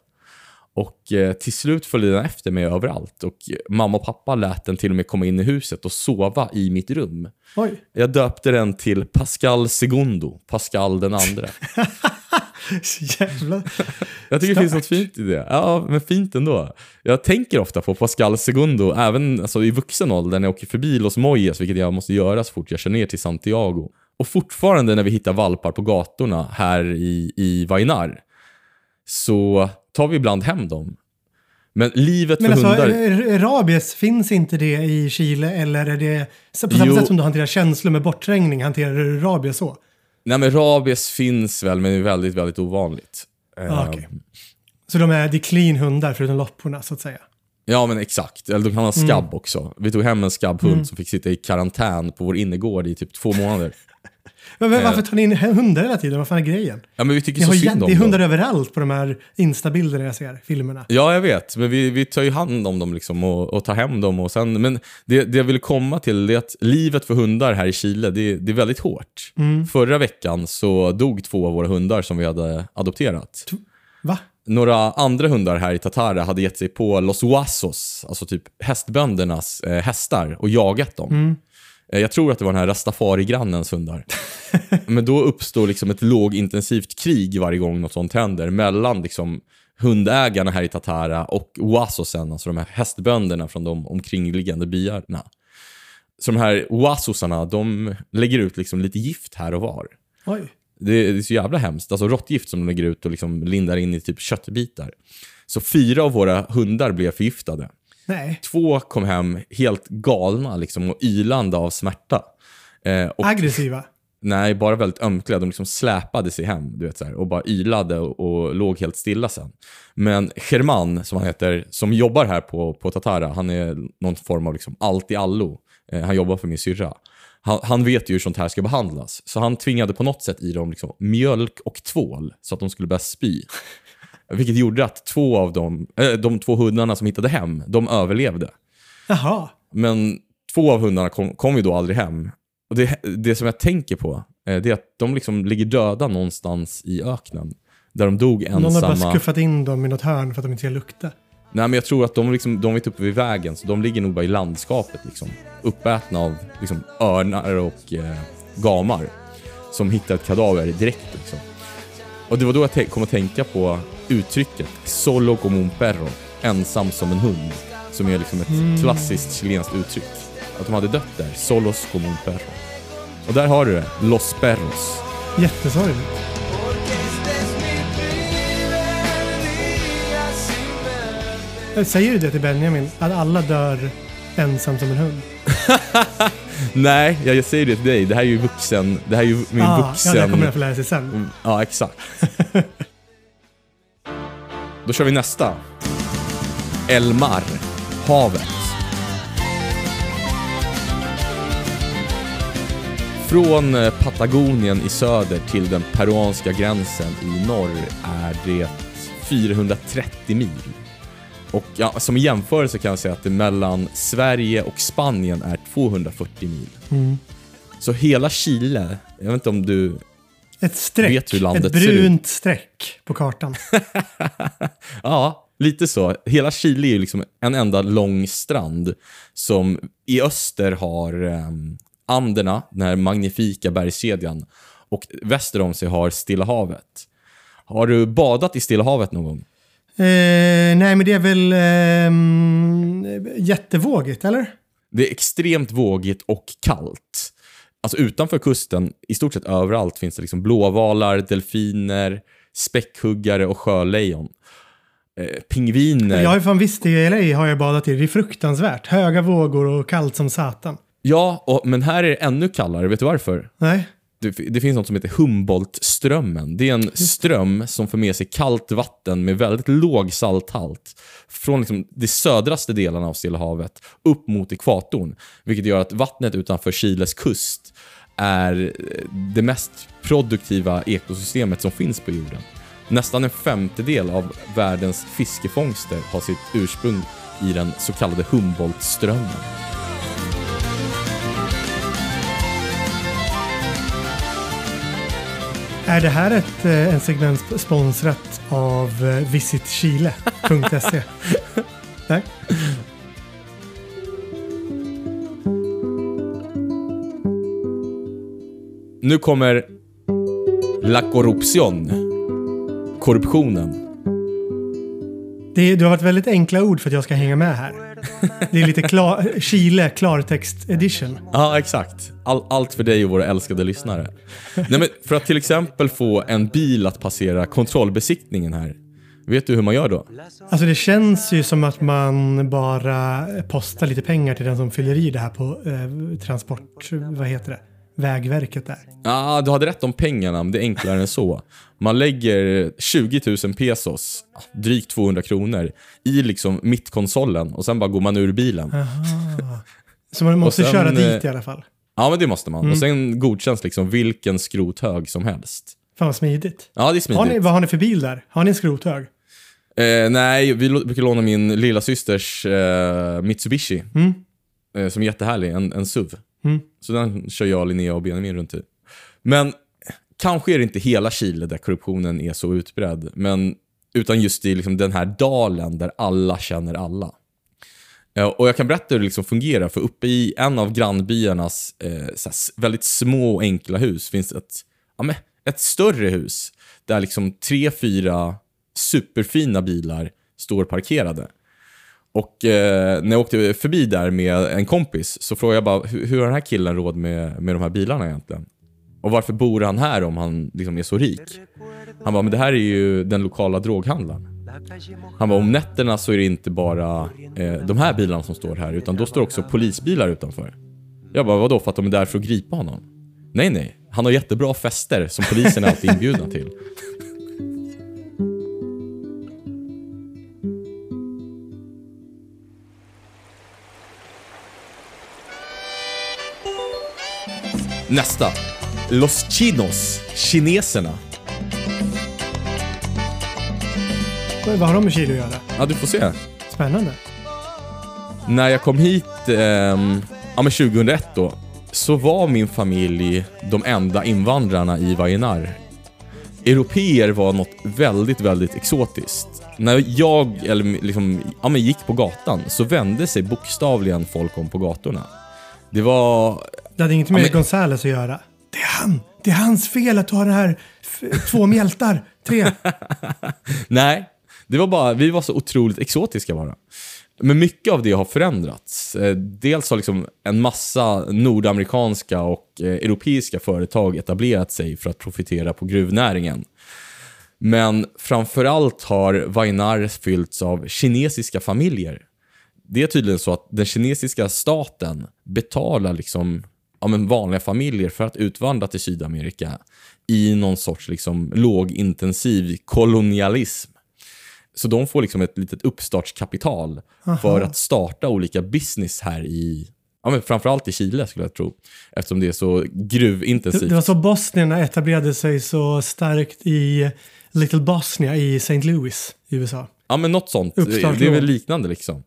Och eh, till slut följde den efter mig överallt och eh, mamma och pappa lät den till och med komma in i huset och sova i mitt rum. Oj. Jag döpte den till Pascal Segundo, Pascal den andra. Jävlar. Jag tycker det finns något fint i det. Ja, men fint ändå. Jag tänker ofta på Pascal Segundo, även alltså, i vuxen ålder när jag åker förbi Los Moyes, vilket jag måste göra så fort jag kör ner till Santiago. Och fortfarande när vi hittar valpar på gatorna här i, i Vainar, så tar vi ibland hem dem. Men livet för Men alltså, hundar... r- rabies, finns inte det i Chile eller är det på samma Jo. sätt som du hanterar känslor med bortträngning, hanterar du rabies så? Nej men rabies finns väl, men är väldigt, väldigt ovanligt. Ah, Eh, okej. Så de är, det är clean hundar förutom lopporna så att säga. Ja men exakt, eller de kan ha skabb också. Vi tog hem en skabbhund som fick sitta i karantän på vår innergård i typ två månader. Men, men varför tar ni in hundar hela tiden? Vad fan är grejen? Ja men vi tycker Ni så synd om det är dem. hundar överallt på de här instabilderna jag ser, filmerna. Ja, jag vet. Men vi, vi tar ju hand om dem liksom och, och tar hem dem. Och sen, men det, det jag ville komma till är att livet för hundar här i Chile, det, det är väldigt hårt. Förra veckan så dog två av våra hundar som vi hade adopterat. Va? Några andra hundar här i Tatara hade gett sig på Los Huasos, alltså typ hästböndernas eh, hästar, och jagat dem. Eh, Jag tror att det var den här Rastafari-grannens hundar. Men då uppstår liksom ett lågintensivt krig varje gång något sånt händer mellan liksom hundägarna här i Tatara och Oasosen, alltså de här hästbönderna från de omkringliggande byarna. Så de här Oasosarna, de lägger ut liksom lite gift här och var. Oj. Det är, det är så jävla hemskt. Alltså råttgift som de lägger ut och liksom lindar in i typ köttbitar. Så fyra av våra hundar blev förgiftade. Nej. Två kom hem helt galna liksom, och ylande av smärta. Eh, och, Aggressiva. nej, bara väldigt ömkliga. De liksom släpade sig hem du vet, så här, och bara ylade och, och låg helt stilla sen. Men German, som han heter, som jobbar här på, på Tatara, han är någon form av liksom allt i allo. Eh, han jobbar för min syrra. Han, han vet ju hur sånt här ska behandlas. Så han tvingade på något sätt i dem liksom mjölk och tvål så att de skulle börja spy. Vilket gjorde att två av dem, eh, de två hundarna som hittade hem, de överlevde. Jaha. Men två av hundarna kom, kom ju då aldrig hem. Och det, det som jag tänker på, eh, det är att de liksom ligger döda någonstans i öknen. Där de dog Någon har bara ensamma. skuffat in dem i något hörn för att de inte ska lukta. Nej men jag tror att de, liksom, de är uppe vid vägen, så de ligger nog bara i landskapet. Liksom. Uppätna av liksom, örnar och eh, gamar. Som hittar ett kadaver direkt. Liksom. Och det var då jag kom att tänka på uttrycket solo como un perro, ensam som en hund. Som är liksom ett klassiskt chilenskt uttryck. Att de hade dött där, solos como un perro. Och där har du det, los perros. Jättesorgligt. Säger du det till Benjamin? Att alla dör ensam som en hund? Nej, jag, säger det till dig, det här är ju vuxen, det här är ju min Ah, vuxen... Ja, det kommer jag få lära sig sen. Mm, Ja, exakt. Då kör vi nästa. Elmar, havet. Från eh, Patagonien i söder till den peruanska gränsen i norr är det 430 mil. Och ja, som jämförelse kan jag säga att det mellan Sverige och Spanien är 240 mil. Mm. Så hela Chile, jag vet inte om du Ett streck. Ett brunt streck på kartan. Ja, lite så. Hela Chile är ju liksom en enda lång strand som i öster har um, Anderna, den här magnifika bergskedjan, och väster om sig har Stilla havet. Har du badat i Stilla havet någon gång? Eh, nej, men det är väl ehm, jättevågigt, eller? Det är extremt vågigt och kallt. Alltså utanför kusten, i stort sett överallt, finns det liksom blåvalar, delfiner, späckhuggare och sjölejon. Eh, pingviner. Jag har ju fan visst i LA har jag badat i. Det är fruktansvärt. Höga vågor och kallt som satan. Ja, och, men här är det ännu kallare. Vet du varför? Nej. Det, det finns något som heter Humboldt-strömmen. Det är en ström som för med sig kallt vatten med väldigt låg salthalt från liksom de södraste delarna av Stilla havet upp mot ekvatorn. Vilket gör att vattnet utanför Chiles kust är eh, det mest produktiva ekosystemet som finns på jorden. Nästan en femtedel av världens fiskefångster har sitt ursprung i den så kallade Humboldt-strömmen. Är det här ett, eh, en segment sp- sponsrat av eh, visitchile.se? Nej? Nu kommer La Corruption. Korruptionen. Det, du har varit väldigt enkla ord för att jag ska hänga med här. Det är lite klar, Chile klartext edition. Ja, exakt. All, allt för dig och våra älskade lyssnare. Nej, men för att till exempel få en bil att passera kontrollbesiktningen här. Vet du hur man gör då? Alltså det känns ju som att man bara postar lite pengar till den som fyller i det här på eh, transport... Vad heter det? Vägverket är. Ja, du hade rätt om pengarna, men det är enklare än så. Man lägger 20 000 pesos, drygt 200 kronor, i liksom mittkonsolen och sen bara går man ur bilen. Så man måste sen, köra dit eh, i alla fall. Ja, men det måste man. Och sen godkänns liksom vilken skrothög som helst. Fan vad smidigt. Ja, det är Har smidigt. ni, vad har ni för bil där? Har ni en skrothög? Eh, nej, vi brukar låna min lilla systers eh, Mitsubishi. Eh, som är jättehärlig, en, en SUV. Mm. Så den kör jag, Linnea och Benjamin runt i. Men kanske är det inte hela Chile där korruptionen är så utbredd. Men, utan just i liksom den här dalen där alla känner alla. Eh, och jag kan berätta hur det liksom fungerar, för uppe i en av grannbyarnas eh, väldigt små och enkla hus finns ett, ja, men, ett större hus där liksom tre, fyra superfina bilar står parkerade. Och eh, när jag åkte förbi där med en kompis så frågade jag bara, hur, hur har den här killen råd med, med de här bilarna egentligen? Och varför bor han här om han liksom är så rik? Han bara, men det här är ju den lokala droghandlaren. Han bara, om nätterna så är det inte bara eh, de här bilarna som står här, utan då står också polisbilar utanför. Jag bara, vadå, för att de är där för att gripa honom? Nej, nej. Han har jättebra fester som polisen är alltid inbjudna till. Nästa. Los Chinos. Kineserna. Vad vad har de med Chile att göra? Ja, du får se. Spännande. När jag kom hit, ehm, ja men 2001 då, så var min familj de enda invandrarna i Vallenar. Europeer var något väldigt, väldigt exotiskt. När jag eller, liksom, ja, men gick på gatan så vände sig bokstavligen folk om på gatorna. Det var... Det hade inget med men- Gonzales att göra. Det är han! Det är hans fel att du har det här två mjältar. Tre. Nej, det var bara, vi var så otroligt exotiska bara. Men mycket av det har förändrats. Eh, Dels har liksom en massa nordamerikanska och eh, europeiska företag etablerat sig för att profitera på gruvnäringen. Men framförallt har Vainar fyllts av kinesiska familjer. Det är tydligen så att den kinesiska staten betalar liksom, ja, men vanliga familjer för att utvandra till Sydamerika i någon sorts liksom, lågintensiv kolonialism. Så de får liksom ett litet uppstartskapital för att starta olika business här i, ja men framförallt i Chile skulle jag tro. Eftersom det är så gruvintensivt. det var så bosnierna etablerade sig så starkt i Little Bosnia i St. Louis i USA. Ja, men något sånt. Det är väl liknande liksom.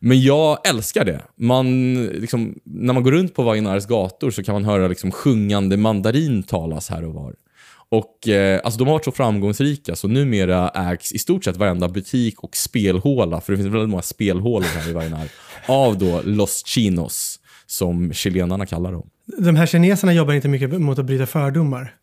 Men jag älskar det. Man, liksom, när man går runt på Vainars gator så kan man höra liksom, sjungande mandarin talas här och var. Och eh, alltså, de har varit så framgångsrika så numera ägs i stort sett varenda butik och spelhåla, för det finns väldigt många spelhålor här i Vainar, av då Los Chinos, som chilenarna kallar dem. De här kineserna jobbar inte mycket mot att bryta fördomar.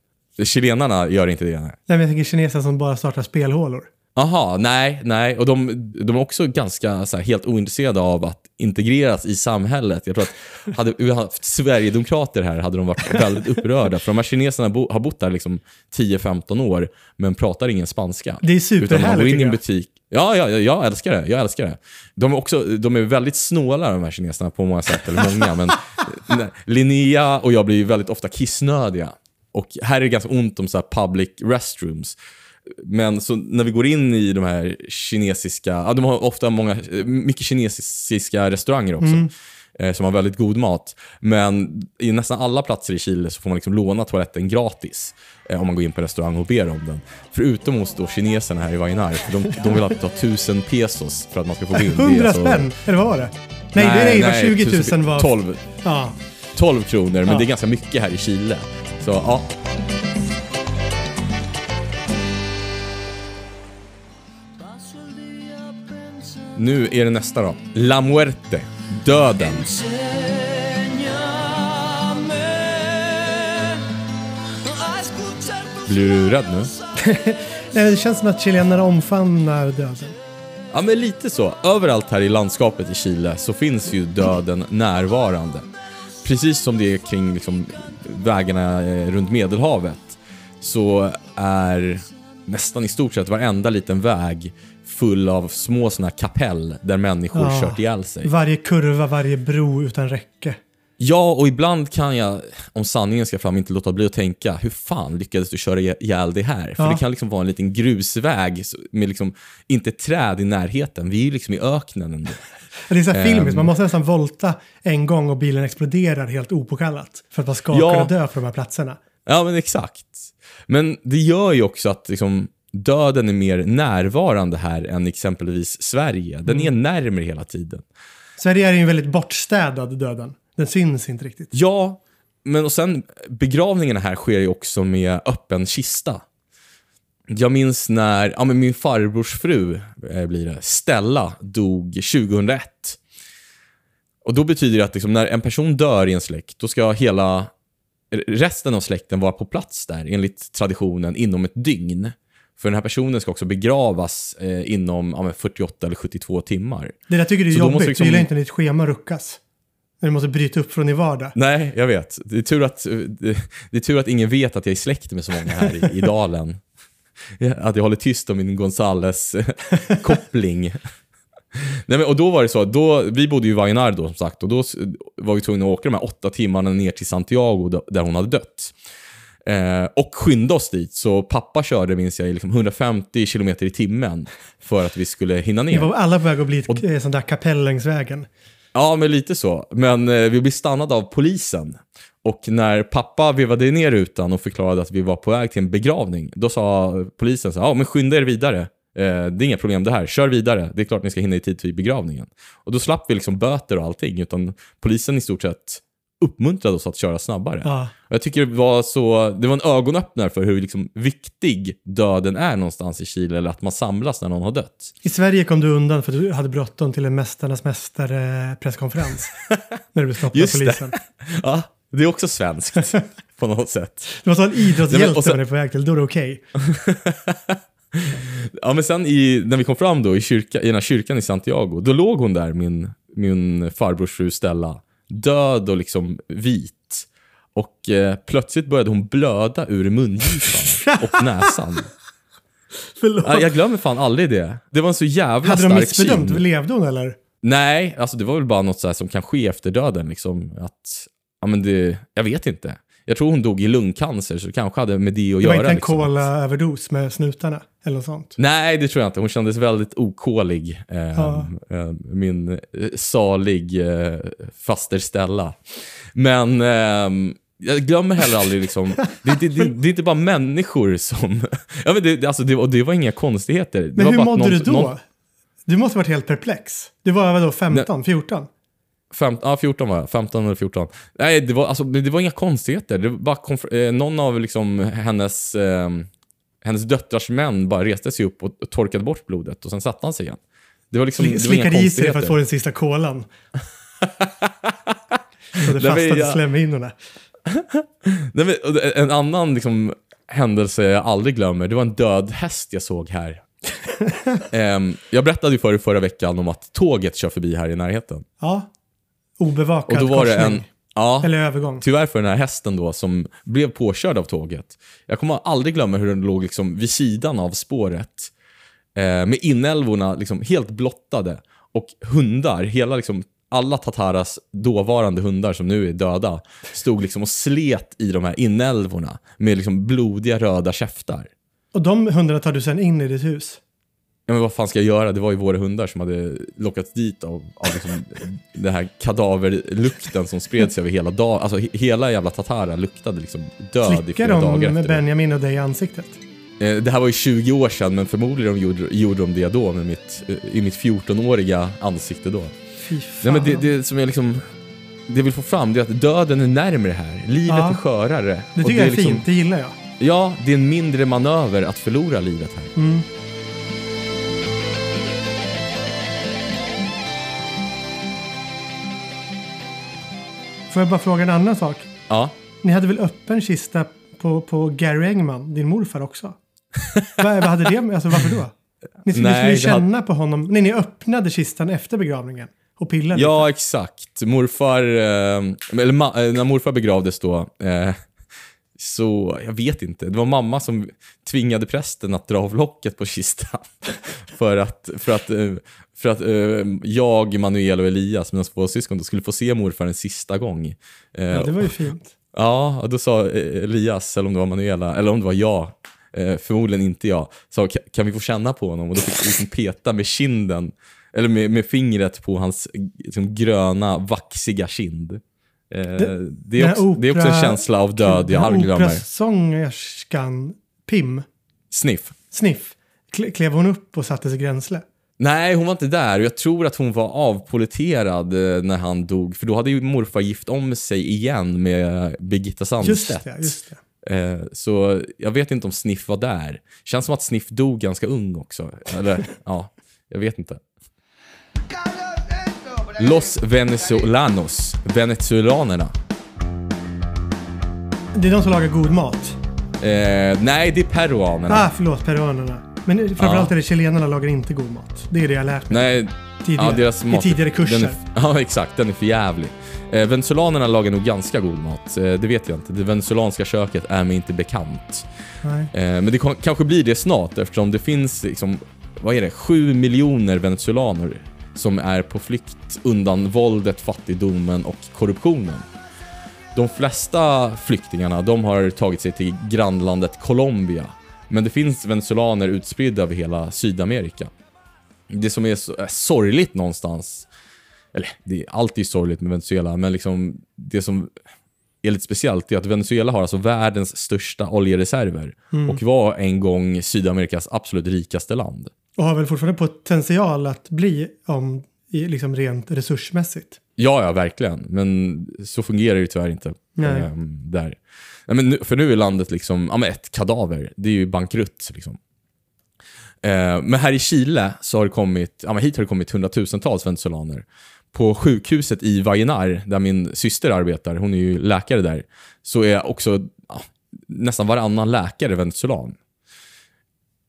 Chilenarna gör inte det. Nej. Nej, men jag tänker kineser som bara startar spelhålor. Aha, nej, nej. Och de, de är också ganska så här, helt ointresserade av att integreras i samhället. Jag tror att hade vi haft Sverigedemokrater här hade de varit väldigt upprörda. För de här kineserna bo, har bott där liksom 10-15 år, men pratar ingen spanska. Det är Utan man superhärligt, går in i en butik. Ja, ja, ja, jag älskar det. Jag älskar det. De är, också, de är väldigt snåla de här kineserna på många sätt, eller många. men nej, Linnea och jag blir väldigt ofta kissnödiga. Och här är det ganska ont om så public restrooms. Men så när vi går in i de här kinesiska, ja, de har ofta många, mycket kinesiska restauranger också. eh, Som har väldigt god mat. Men i nästan alla platser i Chile så får man liksom låna toaletten gratis. eh, Om man går in på restaurang och ber om den. Förutom hos då kineserna här i Vainar. De, de vill alltid ha 1000 pesos för att man ska få gå in. Det är 100 alltså- spänn? Eller vad var det? Nej, det är nej, 20 000 1000 var... 12, Ja. 12 kronor, men Ja. det är ganska mycket här i Chile. Så ja. Nu är det nästa då. La Muerte. Döden. Blir du rädd nu? Nej, det känns som att chilenarna omfamnar döden. Ja, men lite så. Överallt här i landskapet i Chile så finns ju döden närvarande. Precis som det är kring liksom, vägarna eh, runt Medelhavet så är nästan i stort sett varenda liten väg full av små såna kapell där människor Ja. kört ihjäl sig. Varje kurva, varje bro utan räcke. Ja, och ibland kan jag, om sanningen ska fram, inte låta bli att tänka, hur fan lyckades du köra ihjäl det här? För Ja. det kan liksom vara en liten grusväg med liksom, inte träd i närheten. Vi är ju liksom i öknen ändå. Det är så här filmiskt, Ehm. man måste nästan volta en gång och bilen exploderar helt opåkallat. För att man ska Ja. kunna dö på de här platserna. Ja, men exakt. Men det gör ju också att liksom, döden är mer närvarande här än exempelvis Sverige. Den är närmare hela tiden. Sverige är ju väldigt bortstädad döden. Den syns inte riktigt. Ja, men och sen begravningarna här sker ju också med öppen kista. Jag minns när ja, men min farbrors fru, eh, blir det, Stella, dog 2001. Och då betyder det att liksom, när en person dör i en släkt, då ska hela resten av släkten vara på plats där, enligt traditionen, inom ett dygn. För den här personen ska också begravas eh, inom ja, men 48 eller 72 timmar. Det där tycker du är Så jobbigt. liksom- Du gillar inte när ditt schema ruckas. När du måste bryta upp från din vardag. Nej, jag vet. Det är tur att, det, det är tur att ingen vet att jag är släkt med så många här i, i dalen. Att jag håller tyst om min Gonzales-koppling. Nej, men, och då var det så, då, vi bodde ju i Vallenar då som sagt och då var vi tvungna att åka de här åtta timmarna ner till Santiago där hon hade dött. Eh, och skynda oss dit, så pappa körde minns jag liksom 150 km i timmen för att vi skulle hinna Vi ner. var alla på väg att bli ett eh, sånt där kapell längs vägen. Ja, men lite så. Men eh, vi blev stannade av polisen. Och när pappa vevade ner rutan och förklarade att vi var på väg till en begravning, då sa polisen så ja men skynda er vidare. Eh, det är inga problem det här, kör vidare. Det är klart ni ska hinna i tid till begravningen. Och då slapp vi liksom böter och allting, utan polisen i stort sett uppmuntrade oss att köra snabbare. Ja. Jag tycker det var så, det var en ögonöppnare för hur liksom viktig döden är någonstans i Chile, eller att man samlas när någon har dött. I Sverige kom du undan för att du hade bråttom till en Mästarnas Mästare-presskonferens. när du blev stoppad av polisen. Ja, det är också svenskt på något sätt. Det var så en idrottshjälte sen- man är på väg till. Då är det okej. Ja, men sen i, när vi kom fram då i, kyrka, i den här kyrkan i Santiago, då låg hon där, min, min farbrors fru Stella, död och liksom vit. Och eh, plötsligt började hon blöda ur mungipan och näsan. Förlåt. Ja, jag glömmer fan aldrig det. Det var en så jävla hade de stark missbedömt? syn. Levde hon eller? Nej, alltså det var väl bara något så här som kan ske efter döden. Liksom, att, ja, men det, jag vet inte. Jag tror hon dog i lungcancer, så det kanske hade med det att Det var göra. inte en liksom. cola-överdos med snutarna eller något sånt. Nej, det tror jag inte. Hon kändes väldigt okålig. Eh, Ja. eh, min eh, salig eh, faster Stella. Men ehm, jag glömmer heller aldrig liksom, det, det, det, det är inte bara människor som... ja, men det, det- alltså, det, och det var inga konstigheter. Det Men var hur mådde någon- du då? någon- Du måste varit helt perplex. Du var vadå, 15, 14? Fem, ja, 14 var jag. 15 eller 14. Nej, det var, alltså, det var inga konstigheter. Det var bara eh, någon av liksom, hennes, eh, hennes döttrars män bara reste sig upp och, torkade bort blodet och sen satte han sig igen. Det var liksom, det var Slickade i sig för att få den sista kolan. Så det fastnade i slemhinnorna. En annan liksom, händelse jag aldrig glömmer, det var en död häst jag såg här. Ehm, jag berättade ju för er förra veckan om att tåget kör förbi här i närheten. Ja. Obevakad Och då var det korsning. en... Ja, Eller övergång. tyvärr för den här hästen då som blev påkörd av tåget. Jag kommer aldrig glömma hur den låg liksom vid sidan av spåret. Eh, med inälvorna liksom helt blottade. Och hundar, hela liksom, alla Tataras dåvarande hundar som nu är döda, stod liksom och slet i de här inälvorna med liksom blodiga röda käftar. Och de hundarna tar du sen in i ditt hus. Ja, men vad fan ska jag göra? Det var ju våra hundar som hade lockats dit av, av liksom den här kadaverlukten som spred sig över hela dagen. Alltså he- hela jävla Tatara luktade liksom död i Slickar flera dagar de efter med det. Benjamin och dig i ansiktet? Eh, Det här var ju 20 år sedan, men förmodligen gjorde, gjorde de det då med mitt, eh, i mitt 14-åriga ansikte då. Fy Nej, fan. men det, det som jag liksom... Det vill få fram det är att döden är närmare här. Livet Ja. är skörare. det tycker jag är liksom, fint, det gillar jag. Ja, det är en mindre manöver att förlora livet här. Mm. Får jag bara fråga en annan sak? Ja. Ni hade väl öppen kista på, på Gary Engman, din morfar också? vad, vad hade det med, alltså varför då? Ni skulle, Nej, ni skulle det hade- känna på honom, nej ni öppnade kistan efter begravningen och pillade Ja, exakt. Morfar, eh, eller ma, eh, när morfar begravdes då, eh, Så jag vet inte. Det var mamma som tvingade prästen att dra av locket på kistan. för att, för att, eh, för att eh, jag, Manuel och Elias, mina två syskon, då skulle få se morfar en sista gång. Eh, Ja, det var ju fint. Ja, och då sa eh, Elias, eller om det var Manuela, eller om det var jag, eh, förmodligen inte jag, sa "Ka- kan vi få känna på honom? Och då fick vi liksom peta med kinden, eller med, med fingret på hans liksom, gröna, vaxiga kind. Eh, det, den är också, det är också en opera- känsla av död jag aldrig glömmer. Operasångerskan Pim, Sniff. Sniff, kle- klev hon upp och satte sig gränsle? Nej, hon var inte där. Och Jag tror att hon var avpoliterad eh, när han dog. För då hade ju morfar gift om sig igen med Birgitta Just Sandstedt. det, just det. Eh, så jag vet inte om Sniff var där. Känns som att Sniff dog ganska ung också. Eller, ja, jag vet inte. Los Venezolanos, venezuelanerna. Det är de som lagar god mat. Eh, nej, det är peruanerna. Ah, förlåt, peruanerna. Men framförallt är det chilenarna lagar inte god mat. Det är det jag lärt mig Nej, tidigare. ja, deras mat, I tidigare kurser. Är, ja, exakt. Den är för jävlig. Eh, venezuelanerna lagar nog ganska god mat. Eh, det vet jag inte. Det venezuelanska köket är mig inte bekant. Eh, men det kom, kanske blir det snart eftersom det finns liksom, vad är det, 7 miljoner venezuelaner som är på flykt undan våldet, fattigdomen och korruptionen. De flesta flyktingarna, de har tagit sig till grannlandet Colombia. Men det finns venezuelaner utspridda över hela Sydamerika. Det som är, så, är sorgligt någonstans, eller det är alltid sorgligt med Venezuela, men liksom det som är lite speciellt är att Venezuela har alltså världens största oljereserver och var en gång Sydamerikas absolut rikaste land. Och har väl fortfarande potential att bli om liksom rent resursmässigt. Ja, ja, verkligen. Men så fungerar det ju tyvärr inte. Nej. ehm, där. Ja, men nu, för nu är landet liksom, ja, men ett kadaver. Det är ju bankrutt. Liksom. Eh, men här i Chile så har det kommit, ja, men hit har det kommit hundratusentals venezuelaner. På sjukhuset i Vallenar, där min syster arbetar, hon är ju läkare där, så är också ja, nästan varannan läkare venezuelan.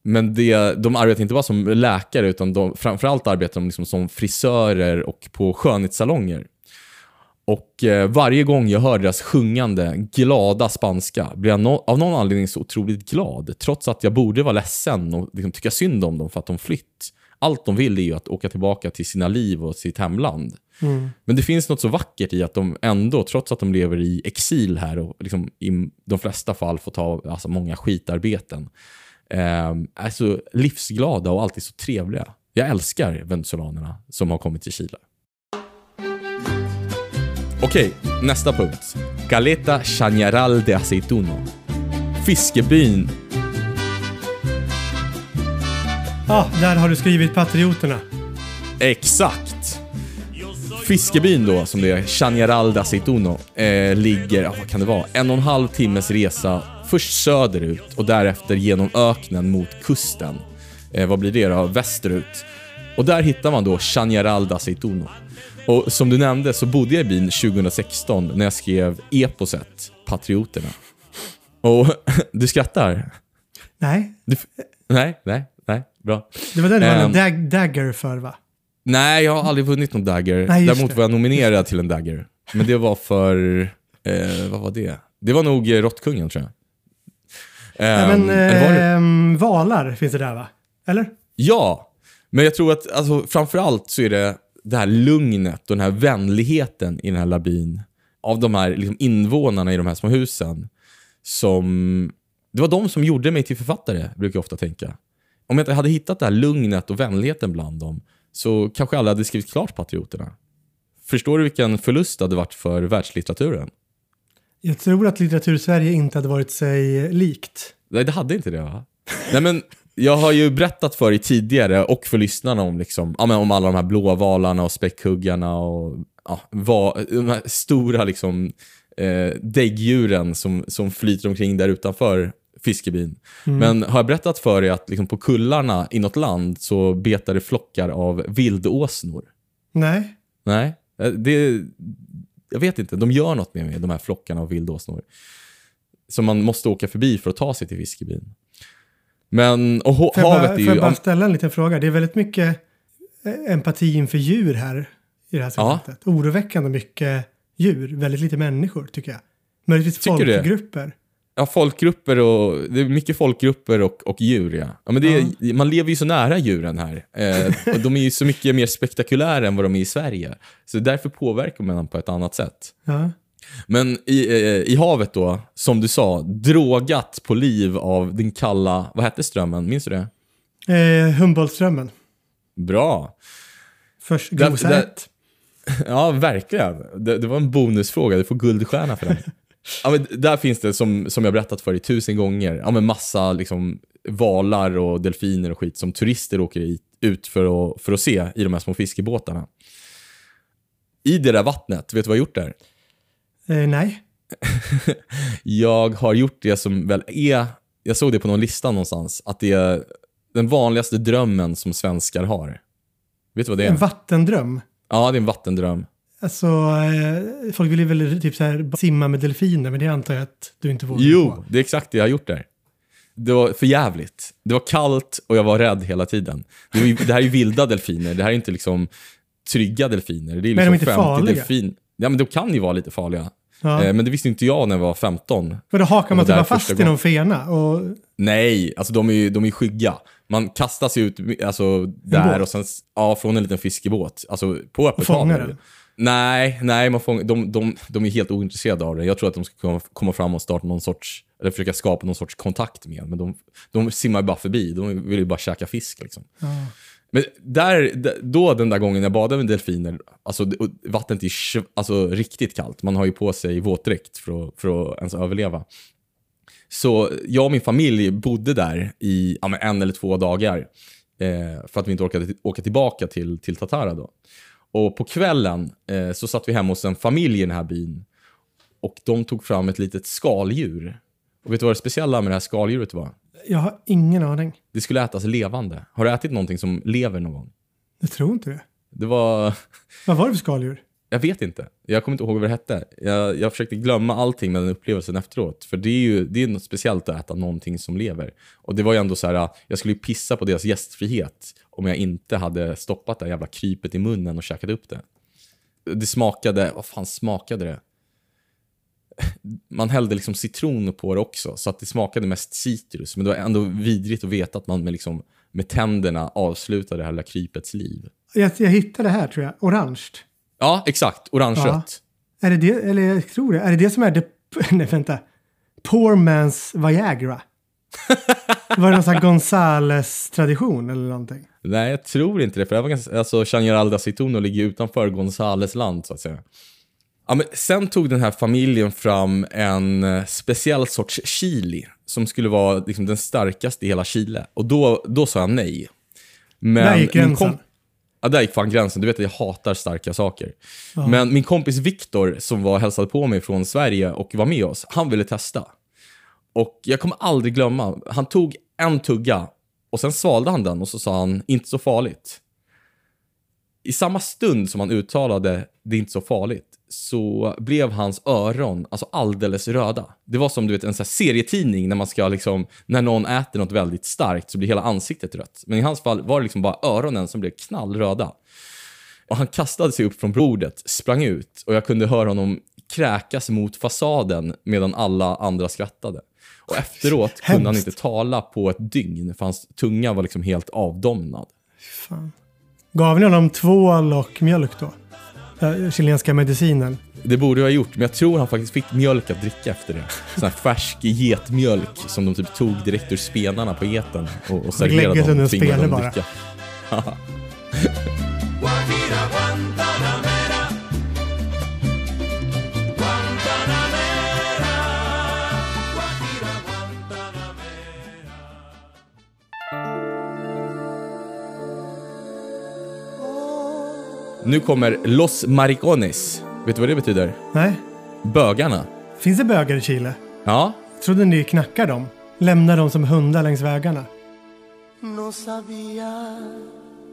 Men det, de arbetar inte bara som läkare, utan de, framförallt arbetar de liksom som frisörer och på skönhetssalonger. Och eh, varje gång jag hör deras sjungande, glada spanska blir jag no av någon anledning så otroligt glad. Trots att jag borde vara ledsen och liksom tycka synd om dem för att de flytt. Allt de vill är ju att åka tillbaka till sina liv och sitt hemland. Men det finns något så vackert i att de ändå, trots att de lever i exil här och liksom i de flesta fall får ta alltså, många skitarbeten, är så livsglada och alltid så trevliga. Jag älskar venezuelanerna som har kommit till Chile. Okej, nästa punkt. Caleta Chañaral de Aceituno. Fiskebyn. Ah, där har du skrivit Patrioterna. Exakt! Fiskebyn då, som det är, Chañaral de Aceituno, eh, ligger, ja, vad kan det vara, en och en halv timmes resa först söderut och därefter genom öknen mot kusten. Eh, vad blir det då? Västerut. Och där hittar man då Chañaral Aceituno. Och som du nämnde så bodde jag i byn 2016 när jag skrev eposet Patrioterna. Och du skrattar? Nej, Du, nej, nej, nej, bra. det var den du vann en dag, dagger för va? Nej, jag har aldrig vunnit någon Dagger. Nej, Däremot det. var jag nominerad till en Dagger. Men det var för... Eh, vad var det? Det var nog eh, Råttkungen, tror jag. Nej, Ehm, det? ehm, valar finns det där va? Eller? Ja, men jag tror att alltså, framförallt så är det det här lugnet och den här vänligheten i den här labyn av de här liksom, invånarna i de här små husen som... Det var de som gjorde mig till författare, brukar jag ofta tänka. Om jag inte hade hittat det här lugnet och vänligheten bland dem så kanske jag aldrig hade skrivit klart Patrioterna. Förstår du vilken förlust det hade varit för världslitteraturen? Jag tror att litteratur-Sverige inte hade varit sig likt. Nej, det hade inte det va? Nej men, jag har ju berättat för er tidigare och för lyssnarna om, liksom, ja, men om alla de här blåvalarna och späckhuggarna och ja, va, de här stora liksom, eh, däggdjuren som, som flyter omkring där utanför fiskebyn. Men har jag berättat för er att liksom, på kullarna i något land så betar det flockar av vildåsnor? Nej. Nej, eh, det, jag vet inte. De gör något med mig, de här flockarna av vildåsnor. Som man måste åka förbi för att ta sig till fiskebyn. Men, och Får havet bara, är får ju... jag bara ställa en liten fråga? Det är väldigt mycket eh, empati inför djur här i det här Ja. segmentet. Oroväckande mycket djur, väldigt lite människor tycker jag. Möjligtvis Tycker folkgrupper. Ja, folkgrupper och... Det är mycket folkgrupper och, och djur, ja. ja men det är, Man lever ju så nära djuren här. Eh, de är ju så mycket mer spektakulära än vad de är i Sverige. Så därför påverkar man dem på ett annat sätt. Ja. Men i, eh, i havet då, som du sa, drogat på liv av den kalla... Vad hette strömmen? Minns du det? Eh, Humboldtströmmen. Bra. Först 1. Ja, verkligen. Det, det var en bonusfråga. Du får guldstjärna för den. Ja, men där finns det, som, som jag berättat för dig tusen gånger, ja, men massa liksom, valar och delfiner och skit som turister åker i, ut för att, för att se i de här små fiskebåtarna. I det där vattnet, vet du vad jag har gjort där? Eh, nej. Jag har gjort det som väl är, jag såg det på någon lista någonstans, att det är den vanligaste drömmen som svenskar har. Vet du vad det En är? vattendröm. Ja, det är en vattendröm. Alltså, eh, folk vill ju väl typ så här simma med delfiner, men det antar jag att du inte vågar Jo, på. det är exakt det jag har gjort där. Det var för jävligt. Det var kallt och jag var rädd hela tiden. Det, ju, det här är ju vilda delfiner, det här är inte liksom trygga delfiner. Det är Men är liksom de inte 50 farliga? delfin. Ja, men de kan ju vara lite farliga. Ja. Eh, men det visste inte jag när jag var 15. Men då hakar man typ bara fast i någon fena och Nej, alltså de är ju de är skygga. Man kastas ju ut alltså, där och sen, ja, från en liten fiskebåt. Alltså på öppet hav. Nej, nej man fångar, de, de, de är helt ointresserade av det. Jag tror att de ska komma, fram och starta någon sorts, eller försöka skapa någon sorts kontakt med en. Men de, de simmar bara förbi. De vill ju bara käka fisk liksom. Men där, då den där gången jag badade med delfiner, alltså vattnet är alltså, riktigt kallt. Man har ju på sig våtdräkt för att, för att ens överleva. Så jag och min familj bodde där i ja, en eller två dagar. Eh, för att vi inte orkade åka tillbaka till, till Tatara då. Och på kvällen eh, så satt vi hemma hos en familj i den här byn. Och de tog fram ett litet skaldjur. Och vet du vad det speciella med det här skaldjuret var? jag har ingen aning. Det skulle ätas levande. Har du ätit någonting som lever någon gång? Jag tror inte det. Det var... Vad var det för skaldjur? Jag vet inte. Jag kommer inte ihåg vad det hette. Jag, jag försökte glömma allting med den upplevelsen efteråt. För det är ju det är något speciellt att äta någonting som lever. Och det var ju ändå så här, jag skulle ju pissa på deras gästfrihet om jag inte hade stoppat det jävla krypet i munnen och käkat upp det. Det smakade, vad fan smakade det? Man hällde liksom citron på det också, så att det smakade mest citrus. Men det var ändå vidrigt att veta att man med, liksom, med tänderna avslutade det här lilla krypets liv. Jag, jag hittade det här tror jag. Orange. Ja, exakt. Orange-rött. Är det det, eller jag tror det. Är det det som är det, nej vänta. Poor man's Viagra? var det någon sån här Gonzales-tradition eller någonting? Nej, jag tror inte det. För det var ganska, alltså, Chañar Aldacetono ligger utanför Gonzales land, så att säga. Ja, men sen tog den här familjen fram en eh, speciell sorts chili som skulle vara liksom, den starkaste i hela Chile. Och då, då sa jag nej. Men Där gick gränsen. komp- Ja, där gick fan gränsen. Du vet att jag hatar starka saker. Men min kompis Viktor, som var hälsade på mig från Sverige och var med oss, han ville testa. Och jag kommer aldrig glömma, han tog en tugga och sen svalde han den och så sa han, inte så farligt. I samma stund som han uttalade, det är inte så farligt, så blev hans öron alltså alldeles röda. Det var som du vet en sån här serietidning när man ska liksom, när någon äter något väldigt starkt så blir hela ansiktet rött. Men i hans fall var det liksom bara öronen som blev knallröda. Och han kastade sig upp från bordet, sprang ut och jag kunde höra honom kräkas mot fasaden medan alla andra skrattade. Och efteråt kunde han inte tala på ett dygn för hans tunga var liksom helt avdomnad. Fan. Gav ni honom tvål och mjölk då? Den chilenska medicinen. Det borde jag ha gjort, men jag tror han faktiskt fick mjölk att dricka efter det. Sån här färsk getmjölk som de typ tog direkt ur spenarna på geten och, och serverade lägger sig dem under spene bara. Nu kommer Los Maricones. Vet du vad det betyder? Nej. Bögarna. Finns det bögar i Chile? Ja, Trodde ni knackar dem? Lämnar dem som hundar längs vägarna?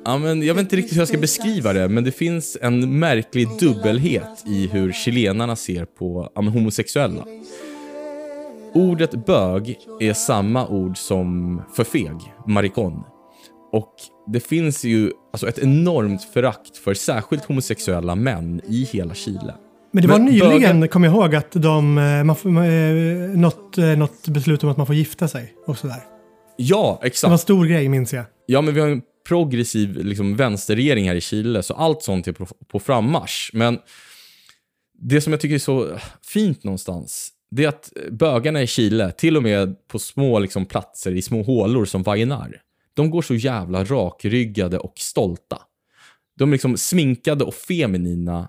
Ja, men jag vet inte riktigt hur jag ska beskriva det, men det finns en märklig dubbelhet i hur chilenarna ser på ja, men homosexuella. Ordet bög är samma ord som för feg, maricon. Och det finns ju alltså ett enormt förakt för särskilt homosexuella män i hela Chile. Men det var Men nyligen, bögar- kom jag ihåg, att de, eh, man får, eh, något, eh, något beslut om att man får gifta sig och sådär. Ja, Det exakt. var en stor grej minns jag. Ja, men vi har en progressiv liksom, vänsterregering här i Chile, så allt sånt är på, på frammarsch. Men det som jag tycker är så fint någonstans, det är att bögarna i Chile, till och med på små liksom, platser i små hålor som Vallenar, de går så jävla rakryggade och stolta. De är liksom sminkade och feminina,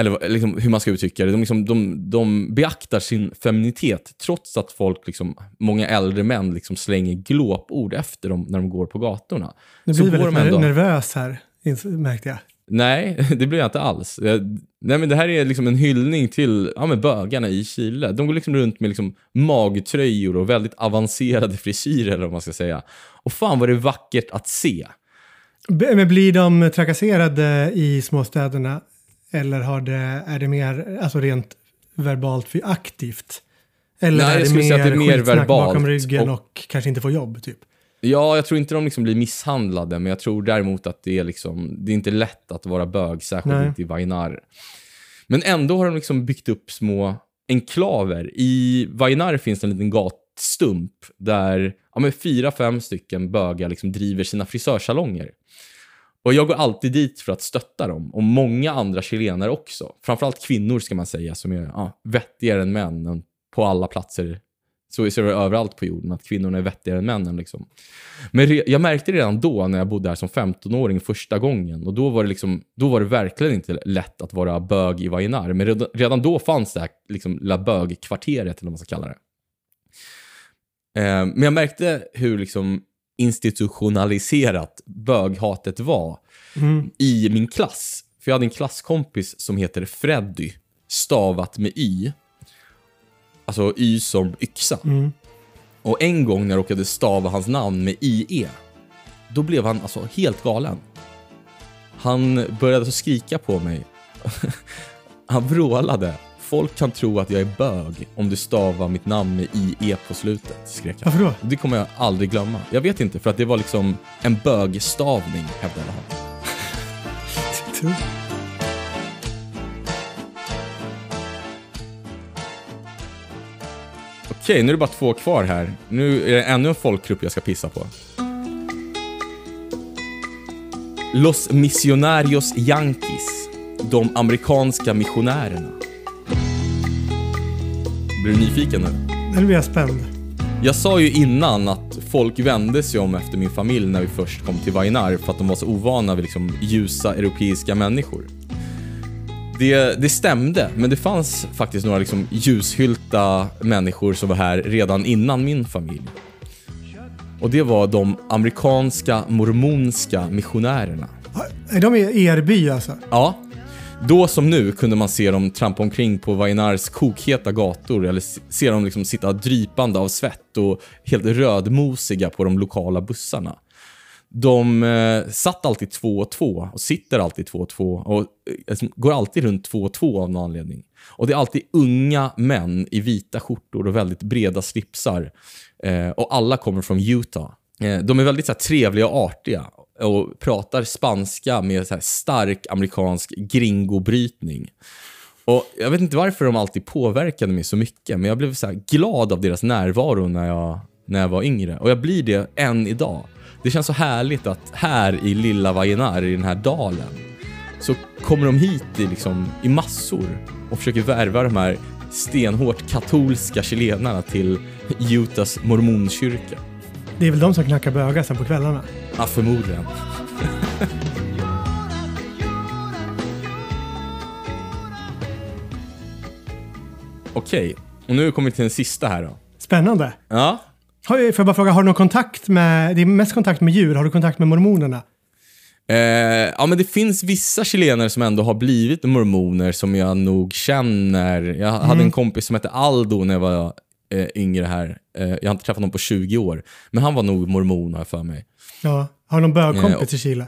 eller liksom, hur man ska uttrycka det. De, liksom, de, de beaktar sin feminitet trots att folk, liksom, många äldre män, liksom slänger glåpord efter dem när de går på gatorna. Nu blir väldigt de ändå- nervös här, märkte jag. Nej, det blir jag inte alls. Nej, men det här är liksom en hyllning till ja, men bögarna i Chile. De går liksom runt med liksom magtröjor och väldigt avancerade frisyrer, eller vad man ska säga. Och fan vad det är vackert att se. Men blir de trakasserade i småstäderna? Eller har det, är det mer alltså rent verbalt för aktivt? Eller Nej, är det mer, det är mer verbalt bakom ryggen och... och- kanske inte får jobb? Typ. Ja, jag tror inte de liksom blir misshandlade, men jag tror däremot att det är liksom, det är inte lätt att vara bög, särskilt Nej. inte i Vainar. Men ändå har de liksom byggt upp små enklaver. I Vainar finns det en liten gatstump där ja, men fyra, fem stycken bögar liksom driver sina frisörsalonger. Och jag går alltid dit för att stötta dem, och många andra chilenare också. Framförallt kvinnor ska man säga, som är ja, vettigare än män på alla platser. Så är det överallt på jorden, att kvinnorna är vettigare än männen. Liksom. Men re- jag märkte redan då, när jag bodde här som 15-åring första gången. Och då var, det liksom, då var det verkligen inte lätt att vara bög i Vainar. Men redan, redan då fanns det här liksom, lilla bögkvarteret, eller vad man ska kalla det. Eh, men jag märkte hur liksom, institutionaliserat böghatet var Mm. i min klass. För jag hade en klasskompis som heter Freddy, stavat med Y. Alltså Y som yxa. Mm. Och en gång när jag råkade stava hans namn med IE, då blev han alltså helt galen. Han började så skrika på mig. han vrålade. Folk kan tro att jag är bög om du stavar mitt namn med IE på slutet, skrek han. Varför då? Det kommer jag aldrig glömma. Jag vet inte, för att det var liksom en bögstavning, hävdade han. Okej, nu är det bara två kvar här. Nu är det ännu en folkgrupp jag ska pissa på. Los Missionarios Yankees. De amerikanska missionärerna. Blir du nyfiken nu? Nu blir jag spänd. Jag sa ju innan att folk vände sig om efter min familj när vi först kom till Vainar för att de var så ovana vid liksom ljusa europeiska människor. Det, det stämde, men det fanns faktiskt några liksom ljushyllta människor som var här redan innan min familj. Och det var de amerikanska mormonska missionärerna. Är de i er by alltså? Ja. Då som nu kunde man se dem trampa omkring på Vainars kokheta gator eller se dem liksom sitta drypande av svett och helt rödmosiga på de lokala bussarna. De eh, satt alltid två och två och sitter alltid två och två och eh, liksom går alltid runt två och två av någon anledning. Och det är alltid unga män i vita skjortor och väldigt breda slipsar. Eh, och alla kommer från Utah. Eh, de är väldigt så här, trevliga och artiga och pratar spanska med så här, stark amerikansk gringobrytning. Och Jag vet inte varför de alltid påverkade mig så mycket, men jag blev så här glad av deras närvaro när jag, när jag var yngre. Och jag blir det än idag. Det känns så härligt att här i lilla Vajenar, i den här dalen, så kommer de hit i, liksom, i massor och försöker värva de här stenhårt katolska chilenarna till Utahs mormonkyrka. Det är väl de som knackar bögar sen på kvällarna? Ja, förmodligen. Okej, och nu kommer vi till den sista här då. Spännande. Ja, Har, får jag bara fråga, har du någon kontakt med, det är mest kontakt med djur, har du kontakt med mormonerna? Eh, ja, men det finns vissa chilenare som ändå har blivit mormoner som jag nog känner. Jag hade en kompis som hette Aldo när jag var eh, yngre här. Eh, jag har inte träffat honom på 20 år. Men han var nog mormon har jag för mig. Ja. Har du någon bögkompis Eh, i Chile?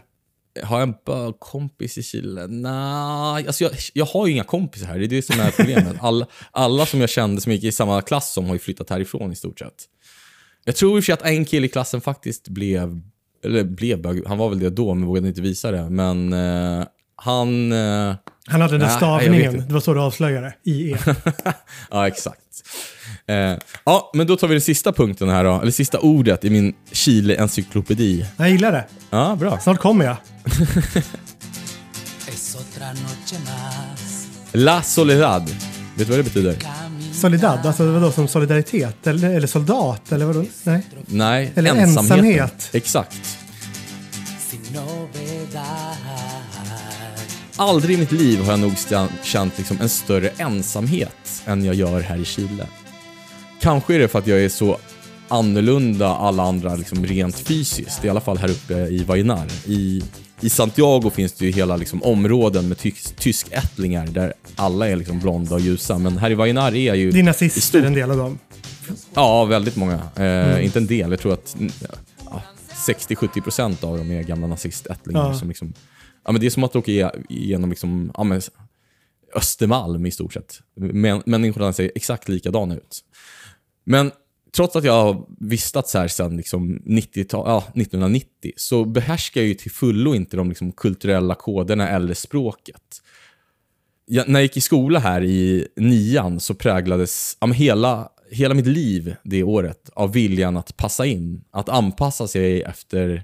Har jag en bögkompis i Chile? Nej, alltså jag, jag har ju inga kompisar här. Det är det som är problemet. Alla, alla som jag kände som gick i samma klass som har ju flyttat härifrån i stort sett. Jag tror i och för sig att en kille i klassen faktiskt blev, eller blev bög. Han var väl det då, men vågade inte visa det. Men eh, han, eh, Han hade den där Nej, stavningen. inte. Det var så du avslöjade. I E. Ja, exakt. Eh, ja, men då tar vi den sista punkten här då, eller sista ordet i min Chile-encyklopedi. Jag gillar det. Ja, bra. Snart kommer jag. La Soledad. Vet du vad det betyder? Solidad, alltså vadå som solidaritet? Eller, eller soldat? Eller vadå? Nej. Nej, Eller ensamheten. ensamhet. Exakt. Aldrig i mitt liv har jag nog känt liksom en större ensamhet än jag gör här i Chile. Kanske är det för att jag är så annorlunda alla andra liksom rent fysiskt, i alla fall här uppe i Vallenar. I, I Santiago finns det ju hela liksom områden med tysk, tyskättlingar där alla är liksom blonda och ljusa, men här i Vallenar är jag ju... Dina stort- en del av dem. Ja, väldigt många. Eh, Inte en del, jag tror att mm, ja, 60-70% av dem är gamla nazistättlingar. Ja. Som liksom, ja, men det är som att åka ge- igenom liksom, ja, men, Östermalm i stort sett. Men, människorna ser exakt likadana ut. Men trots att jag har vistats här sedan liksom 90 ja, 1990 så behärskar jag ju till fullo inte de liksom kulturella koderna eller språket. Jag, när jag gick i skola här i nian så präglades ja, hela, hela mitt liv det året av viljan att passa in. Att anpassa sig efter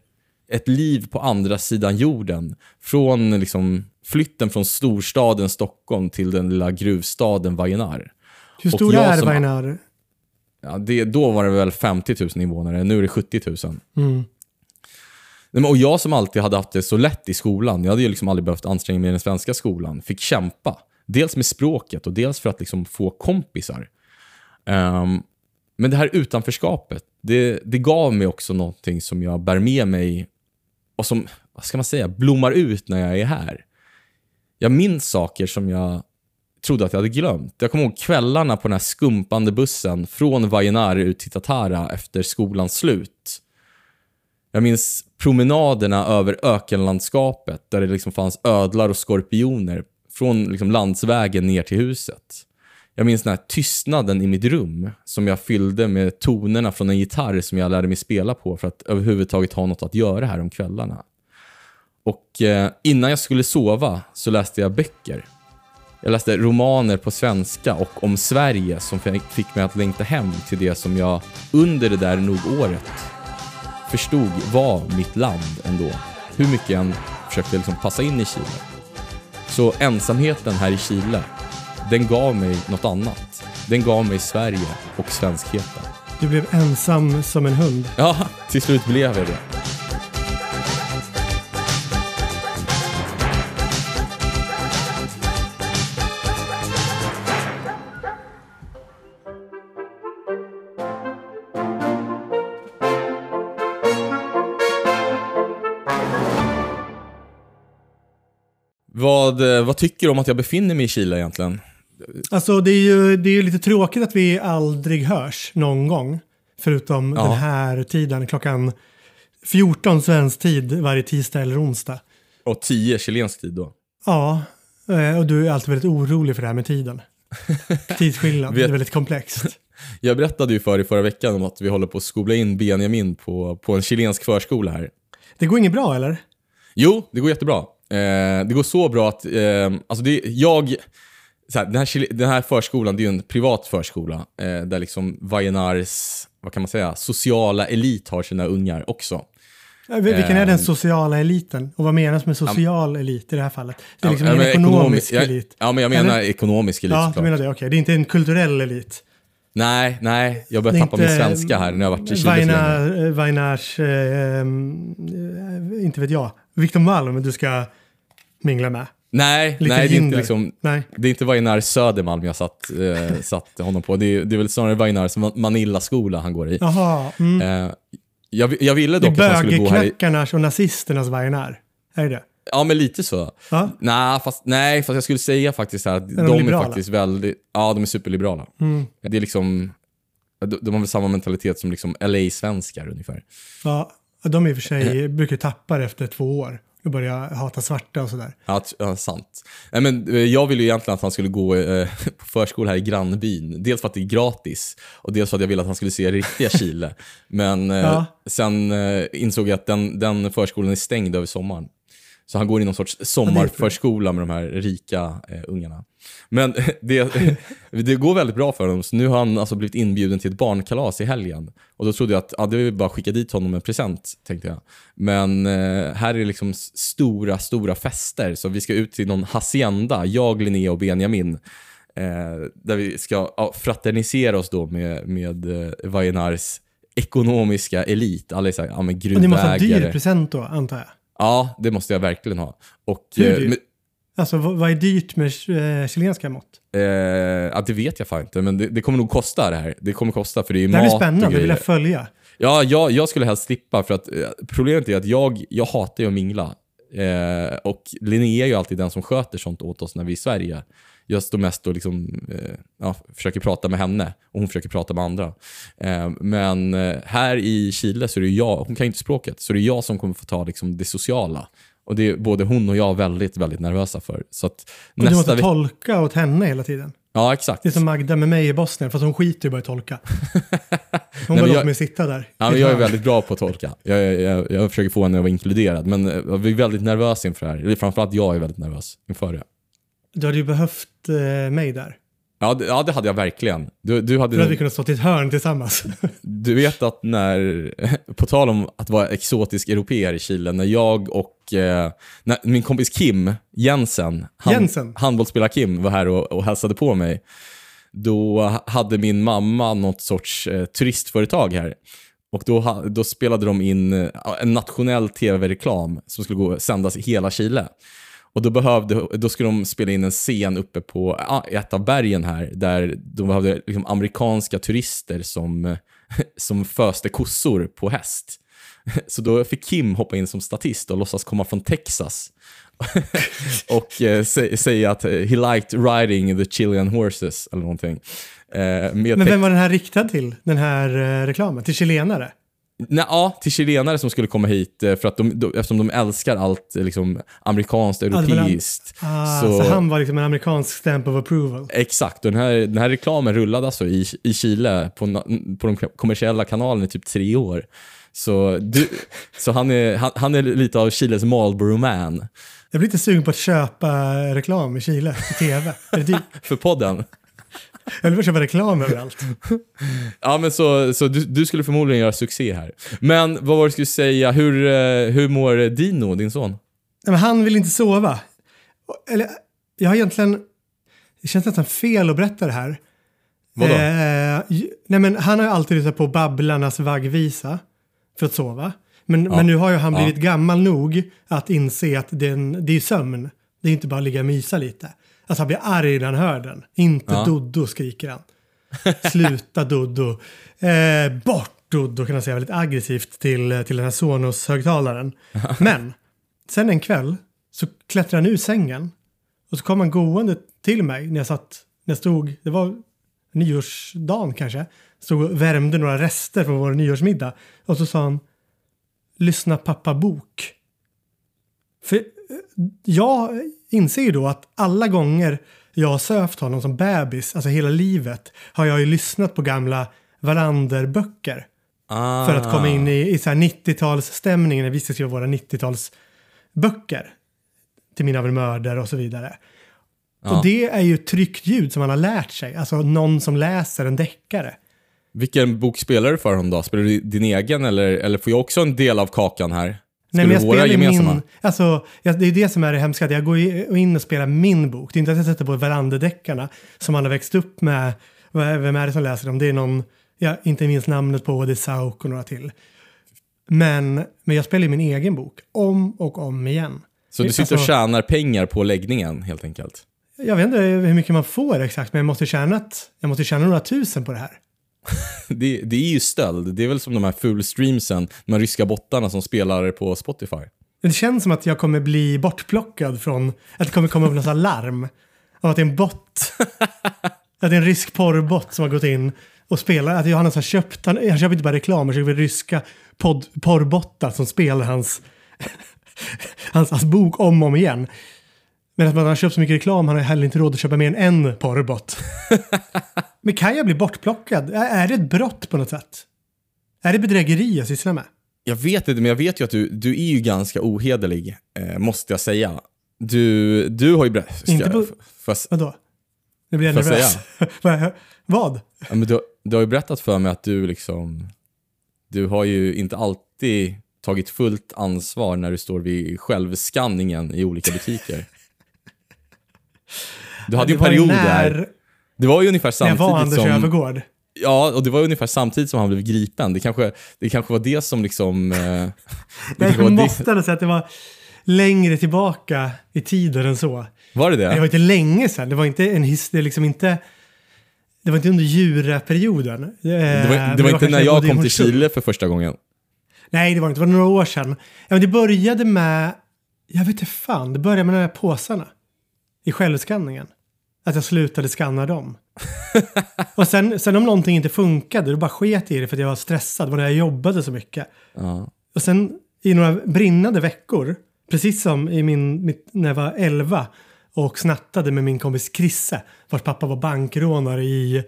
ett liv på andra sidan jorden. Från liksom, flytten från storstaden Stockholm till den lilla gruvstaden Vallenar. Hur stor är som- Vainar? Ja, det, då var det väl 50 000 invånare, nu är det 70 000. Mm. Nej, Och jag som alltid hade haft det så lätt i skolan, jag hade ju liksom aldrig behövt anstränga mig i den svenska skolan, fick kämpa. Dels med språket och dels för att liksom få kompisar. Ehm, men det här utanförskapet, det, det gav mig också någonting som jag bär med mig och som, vad ska man säga, blommar ut när jag är här. Jag minns saker som jag trodde att jag hade glömt. Jag kommer ihåg kvällarna på den här skumpande bussen från Vajenar ut till Tatara efter skolans slut. Jag minns promenaderna över ökenlandskapet där det liksom fanns ödlar och skorpioner från liksom landsvägen ner till huset. Jag minns den här tystnaden i mitt rum som jag fyllde med tonerna från en gitarr som jag lärde mig spela på för att överhuvudtaget ha något att göra här om kvällarna. Och eh, innan jag skulle sova så läste jag böcker. Jag läste romaner på svenska och om Sverige som fick mig att längta hem till det som jag under det där nog året förstod var mitt land ändå. Hur mycket jag än försökte liksom passa in i Chile. Så ensamheten här i Chile, den gav mig något annat. Den gav mig Sverige och svenskheten. Du blev ensam som en hund. Ja, till slut blev jag det. Vad, eh, vad tycker du om att jag befinner mig i Chile egentligen? Alltså det är ju det är lite tråkigt att vi aldrig hörs någon gång. Förutom Ja. den här tiden, klockan 14 svensk tid varje tisdag eller onsdag. Och 10 chilensk tid då? Ja, eh, och du är alltid väldigt orolig för det här med tiden. Tidsskillnad, det är väldigt komplext. Jag berättade ju för i förra veckan om att vi håller på att skola in Benjamin på, på en chilensk förskola här. Det går inget bra eller? Jo, det går jättebra. Eh, det går så bra att, eh, alltså det, jag, så här, den, här, Chile- den här förskolan, det är en privat förskola eh, där liksom Vallenars, vad kan man säga, sociala elit har sina ungar också. Eh, Vilken är den Eh, sociala eliten? Och vad menas med social elit i det här fallet? Det är liksom Ja, en ekonomisk ekonomi- elit. Ja, men jag menar Eller? ekonomisk elit Ja, du menar det. Okej, det är inte en kulturell elit. Nej, nej, jag börjar tappa min svenska här när jag har varit i Chile länge. Vainar, Vainars, eh, eh, inte vet jag, Victor Malm du ska mingla med. Nej, Lite nej det är inte hinder. liksom, Nej. det är inte Vainar Södermalm jag satt, eh, satt honom på. Det är, det är väl snarare Vainars Manilla-skola han går i. Jaha, mm. Eh, jag, jag ville det är dock att han skulle bo här i... bögknackarnas och nazisternas Vainar. Är det det? Ja, men lite så. Ja. Nej, fast, nej, fast jag skulle säga faktiskt här att de, de är faktiskt väldigt... Ja, de är superliberala. Mm. Det är liksom... De, de har väl samma mentalitet som liksom LA-svenskar ungefär. Ja, de i och för sig brukar tappa det efter två år och börja hata svarta och sådär. Ja, ja, sant. Nej, men, eh, jag ville ju egentligen att han skulle gå eh, på förskola här i grannbyn. Dels för att det är gratis och dels för att jag ville att han skulle se riktiga Chile. Men eh, Ja. sen eh, insåg jag att den, den förskolan är stängd över sommaren. Så han går i någon sorts sommarförskola med de här rika eh, ungarna. Men det, det går väldigt bra för honom, så nu har han alltså blivit inbjuden till ett barnkalas i helgen. Och då trodde jag att ja, det var bara att skicka dit honom en present, tänkte jag. Men eh, här är det liksom stora, stora fester, så vi ska ut till någon hacienda, jag, Linnea och Benjamin. Eh, där vi ska ja, fraternisera oss då med, med eh, Vajenars ekonomiska elit. Alla är såhär, ja men Och det måste ha en dyr gruvägare. present då, antar jag. Ja, det måste jag verkligen ha. Och, Hur eh, men- Alltså vad, är dyrt med eh, chilenska mått? Eh, ja, det vet jag fan inte, men det, det kommer nog kosta det här. Det kommer kosta för det är ju Det här mat blir spännande, det vill jag följa. Ja, jag, jag skulle helst slippa för att eh, problemet är att jag, jag hatar ju att mingla. Och Linnea är ju alltid den som sköter sånt åt oss när vi är i Sverige. Jag står mest och liksom, eh, ja, försöker prata med henne och hon försöker prata med andra. Eh, men eh, här i Chile så är det jag, hon kan inte språket, så det är jag som kommer få ta liksom, det sociala. Och det är både hon och jag väldigt, väldigt nervösa för. Så att Och du måste tolka åt henne hela tiden. Ja, exakt. Det är som Magda med mig i Bosnien, fast hon skiter ju bara i tolka. Hon bara jag- låter mig sitta där. Ja, men jag är väldigt bra på att tolka. Jag, jag, jag, jag försöker få henne att vara inkluderad, men eh, vi är väldigt nervösa inför det här. Eller framförallt jag är väldigt nervös inför det. Du hade ju behövt eh, mig där. Ja, det, ja, det hade jag verkligen. Du, du, hade För att vi kunde stått i ett hörn tillsammans. du vet att när, på tal om att vara exotisk europeer i Chile, när jag och eh, när min kompis Kim Jensen, Jensen? handbollsspelare Kim, var här och, och hälsade på mig, då hade min mamma något sorts eh, turistföretag här. Och då, då spelade de in eh, en nationell tv-reklam som skulle gå sändas i hela Chile. Och då, behövde, då skulle de spela in en scen uppe på ett av bergen här, där de behövde liksom amerikanska turister som, som föste kossor på häst. Så då fick Kim hoppa in som statist och låtsas komma från Texas. och eh, sä- säga att eh, he liked riding the Chilean horses, eller någonting. Eh, Men vem var den här riktad till? Den här eh, reklamen? Till chilenare? Nej, ja, till chilenare som skulle komma hit eh, för att de, de, eftersom de älskar allt eh, liksom, amerikanskt, europeiskt. Ah, så... Så- han var liksom en amerikansk stamp of approval. Exakt, och den här, den här reklamen rullade alltså i, i Chile på, på de kommersiella kanalerna i typ tre år. Så, du, så han, är, han, han är lite av Chiles Marlboro Man Jag blir lite sugen på att köpa reklam i Chile, i tv. Är det dyrt? för podden. Jag vill bara köpa reklam överallt. Ja, men så, så du, du skulle förmodligen göra succé här. Men vad var det du skulle säga, hur, eh, hur mår Dino, din son? Nej, men han vill inte sova. Eller, jag har egentligen... Det känns nästan fel att berätta det här. Vadå? Eh, nej, men han har ju alltid lyssnat på Babblarnas vaggvisa för att sova. Men, men nu har ju han Ja. blivit gammal nog att inse att det är, en, det är sömn. Det är inte bara att ligga och mysa lite. Alltså han blir arg när han hör den. Inte Ja. Doddo skriker han. Sluta Doddo. Eh, bort Doddo kan han säga väldigt aggressivt till, till den här Sonos-högtalaren. Men sen en kväll så klättrar han ur sängen och så kom han gående till mig när jag satt, när jag stod, det var nyårsdagen kanske, stod och värmde några rester från vår nyårsmiddag och så sa han lyssna pappa bok. För eh, jag inser ju då att alla gånger jag har sövt honom som bebis, alltså hela livet, har jag ju lyssnat på gamla Wallander-böcker Ah. för att komma in i, i så här 90-talsstämningen när vi ska skriva våra 90-talsböcker. Till Mina mördare och så vidare. Ja. Och det är ju tryckt ljud som man har lärt sig. Alltså någon som läser en deckare. Vilken bok spelar du för honom då? Spelar du din egen eller, eller får jag också en del av kakan här? Nej, men jag spelar min... Alltså, jag, det är det som är det hemska. Jag går in och spelar min bok. Det är inte att jag sätter på Wallander-deckarna som man har växt upp med. Vem är det som läser dem? Det är någon, jag inte minns namnet på, det är Sauk och några till. Men, men jag spelar min egen bok om och om igen. Så du sitter och Alltså- tjänar pengar på läggningen helt enkelt? Jag vet inte hur mycket man får exakt, men jag måste tjäna, ett- jag måste tjäna några tusen på det här. Det, det är ju stöld. Det är väl som de här full streamsen, de här ryska bottarna som spelar på Spotify. Det känns som att jag kommer bli bortplockad från, att det kommer komma upp något larm. Om att det är en bot. att det är en rysk porrbot som har gått in och spelar. Att Johannes har köpt, han, han köper inte bara reklam, han köper ryska podd, porrbottar som spelar hans, hans, hans bok om och om igen. Men att man har köpt så mycket reklam, han har heller inte råd att köpa mer än en porrbot. Men kan jag bli bortplockad? Är det ett brott på något sätt? Är det bedrägeri jag sysslar med? Jag vet inte, men jag vet ju att du, du är ju ganska ohederlig, eh, måste jag säga. Du, du har ju. Inte på- För, Vadå? Nu blir jag nervös. Vad- ja, men du, du har ju berättat för mig att du liksom... Du har ju inte alltid tagit fullt ansvar när du står vid självskanningen i olika butiker. Du hade ju en period när, där. Det var ju ungefär När jag samtidigt var Anders som... Övergård. Ja, och det var ungefär samtidigt som han blev gripen. Det kanske, det kanske var det som liksom... Eh, det var, Jag det, måste ändå säga att det var längre tillbaka i tiden än så. var det Det var det? inte länge sedan. Det var inte en his, det liksom inte... Det var inte under djurperioden. Det var, det var inte när jag kom till Chile för första gången. Nej, det var inte. Det var några år sedan. Ja, men det började med... Jag vet inte fan. Det började med de här påsarna. I självskanningen. Att jag slutade skanna dem. och sen, sen om någonting inte funkade, då bara sket i det för att jag var stressad. Det var när jag jobbade så mycket. Ja. Och sen i några brinnande veckor, precis som i min, mitt, när jag var 11 och snattade med min kompis Krisse, vars pappa var bankrånare i,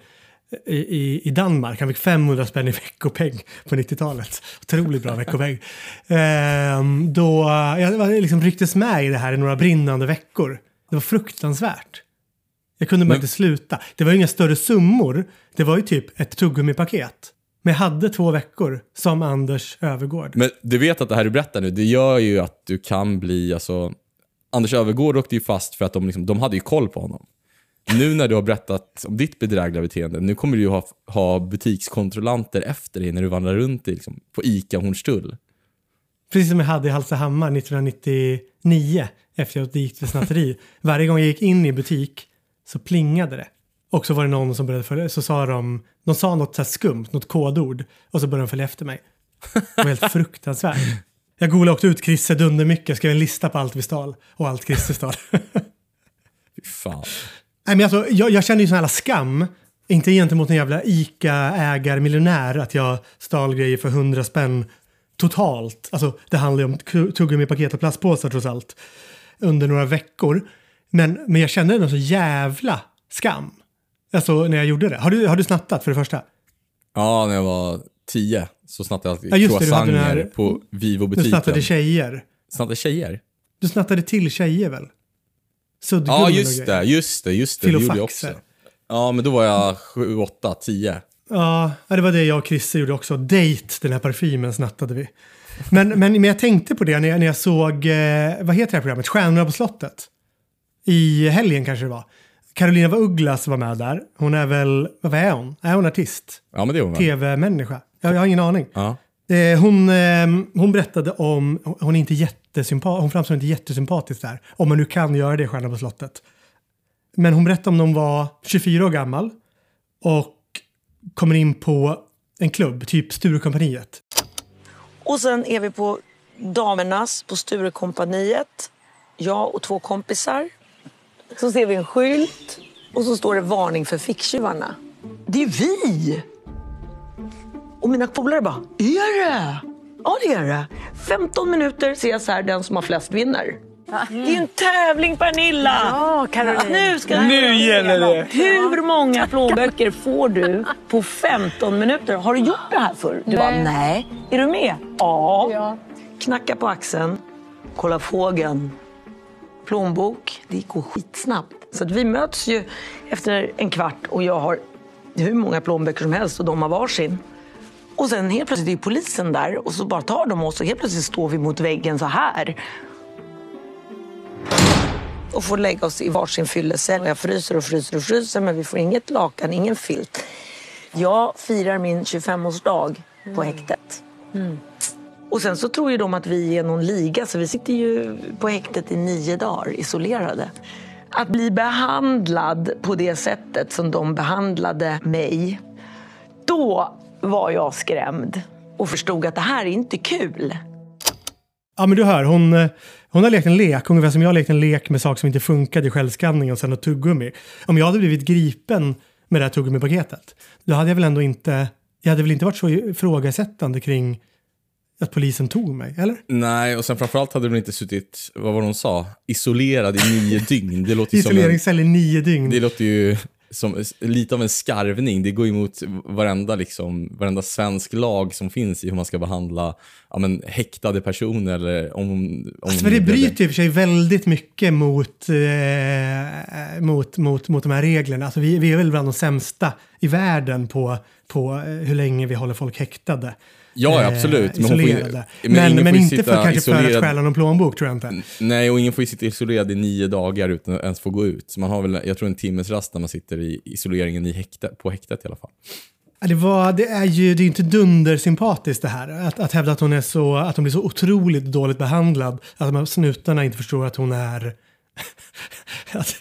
i, i, Danmark. Han fick 500 spänn i veckopeng på 90-talet. Otroligt bra veckopeng. Ehm, då jag liksom rycktes med i det här i några brinnande veckor. Det var fruktansvärt. Jag kunde bara Men- inte sluta. Det var ju inga större summor. Det var ju typ ett tuggummipaket. Men jag hade två veckor som Anders Övergård. Men du vet att det här du berättar nu, det gör ju att du kan bli, alltså... Anders Övergård åkte ju fast för att de, liksom, de hade ju koll på honom. Nu när du har berättat om ditt bedrägliga beteende, nu kommer du ju ha, ha butikskontrollanter efter dig när du vandrar runt i, liksom, på ICA Hornstull. Precis som jag hade i Hallstahammar 1999 efter att jag gick till snatteri. Varje gång jag gick in i butik så plingade det. Och så var det någon som började följa, så sa de, de sa något så skumt, något kodord och så började de följa efter mig. Det var helt fruktansvärt. Jag googlade också ut Chrisse Dundermycket, skrev en lista på allt vi stal och allt Chrisse stal. Fy fan. Nej, men alltså, jag, jag känner ju sån här skam. Inte gentemot en jävla ICA-ägar-miljonär att jag stal grejer för 100 spänn totalt. Alltså, det handlar ju om tuggummi-paket och plastpåsar trots allt. Under några veckor. Men, men jag kände ändå så jävla skam. Alltså när jag gjorde det. Har du, har du snattat för det första? Ja, när jag var tio så snattade jag Ja, du croissanter här- på Du Vivo-butiken. snattade tjejer. Snattade tjejer? Du snattade till tjejer väl? Suddgummin Ja, just det, just det, just det. Det gjorde jag också. Ja, men då var jag sju, åtta, tio. Ja, det var det jag och Chrisse gjorde också. Date, den här parfymen snattade vi. Men, men, men jag tänkte på det när jag, när jag såg, eh, vad heter det här programmet, Stjärnorna på slottet. I helgen kanske det var. Carolina af Ugglas var med där. Hon är väl, vad är hon? Är hon artist? Ja, men det var väl. Tv-människa? Jag, jag har ingen aning. Ja. Eh, hon, eh, hon berättade om, hon är inte jättesympatisk, hon framstår inte jättesympatisk där. Om man nu kan göra det i Stjärnorna på slottet. Men hon berättade om när hon var 24 år gammal och kommer in på en klubb, typ Sturecompagniet. Och sen är vi på damernas på Sturecompagniet. Jag och två kompisar. Så ser vi en skylt och så står det varning för ficktjuvarna. Det är vi! Och mina polare bara, är det? Ja, det är det. 15 minuter ser jag så här, den som har flest vinner. Det är en tävling Pernilla! Ja, Caroline. Nu ska Nu gäller det! Hur många plånböcker får du på 15 minuter? Har du gjort det här förr? Du bara, nej. Är du med? Ja. Ja. Knacka på axeln, kolla fågeln. Plånbok, det går skitsnabbt. Så att vi möts ju efter en kvart och jag har hur många plånböcker som helst och de har varsin. Och sen helt plötsligt är polisen där och så bara tar de oss och helt plötsligt står vi mot väggen så här. Och får lägga oss i varsin fyllecell. Jag fryser och fryser och fryser men vi får inget lakan, ingen filt. Jag firar min 25-årsdag på häktet. Mm. Och sen så tror ju de att vi är någon liga så vi sitter ju på häktet i nio dagar isolerade. Att bli behandlad på det sättet som de behandlade mig. Då var jag skrämd och förstod att det här är inte kul. Ja, men du hör, hon, hon har lekt en lek, ungefär som jag har lekt en lek med saker som inte funkade i självskanning och sen ett tuggummi. Om jag hade blivit gripen med det här tuggummipaketet, då hade jag väl ändå inte, jag hade väl inte varit så ifrågasättande kring att polisen tog mig, eller? Nej, och sen framförallt hade de inte suttit, vad var det hon sa, isolerad i nio dygn. Det låter Isoleringscell i nio dygn. Det låter ju som lite av en skarvning. Det går emot varenda, liksom, varenda svensk lag som finns i hur man ska behandla ja, men, häktade personer. Eller om, om Alltså, det bryter i och för sig väldigt mycket mot, eh, mot, mot, mot de här reglerna. Alltså, vi, vi är väl bland de sämsta i världen på, på eh, hur länge vi håller folk häktade. Ja, Eh, absolut. Men, får ju- isolerade. men men, men, inte för kanske för att isolerad- stjäla någon plånbok tror jag inte. Nej, och ingen får ju sitta isolerad i nio dagar utan att ens få gå ut. Så man har väl, jag tror en timmes rast när man sitter i isoleringen i häkte, på häktet i alla fall. Det, var, det är ju det är inte dundersympatiskt det här. Att, att hävda att hon, är så, att hon blir så otroligt dåligt behandlad. Att de här snutarna inte förstår att hon är... att,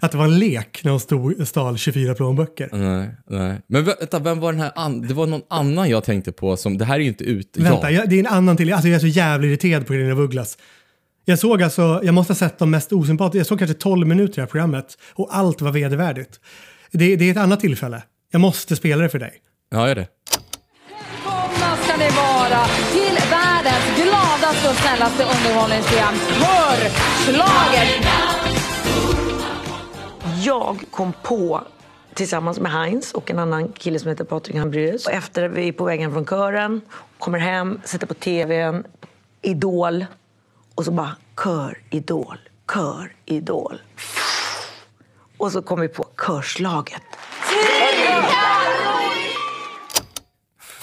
att det var en lek när hon stod, stal 24 plånböcker. Nej, nej. Men vänta, vem var den här an- Det var någon annan jag tänkte på som, det här är ju inte ut... Vänta, ja. jag, det är en annan till. Alltså jag är så jävla irriterad på Carina af Ugglas. Jag såg alltså, jag måste ha sett de mest osympatiska, jag såg kanske 12 minuter i det här programmet och allt var vedervärdigt. Det, det är ett annat tillfälle. Jag måste spela det för dig. Ja, gör det. Välkomna ska ni vara till världens gladaste och snällaste underhållningsprogram, Hörslaget! Jag kom på tillsammans med Heinz och en annan kille som heter Patrik Hambraeus. Och Efter vi är på vägen från kören, kommer hem, sätter på tvn, Idol och så bara kör, Idol, kör, Idol. Och så kom vi på körslaget.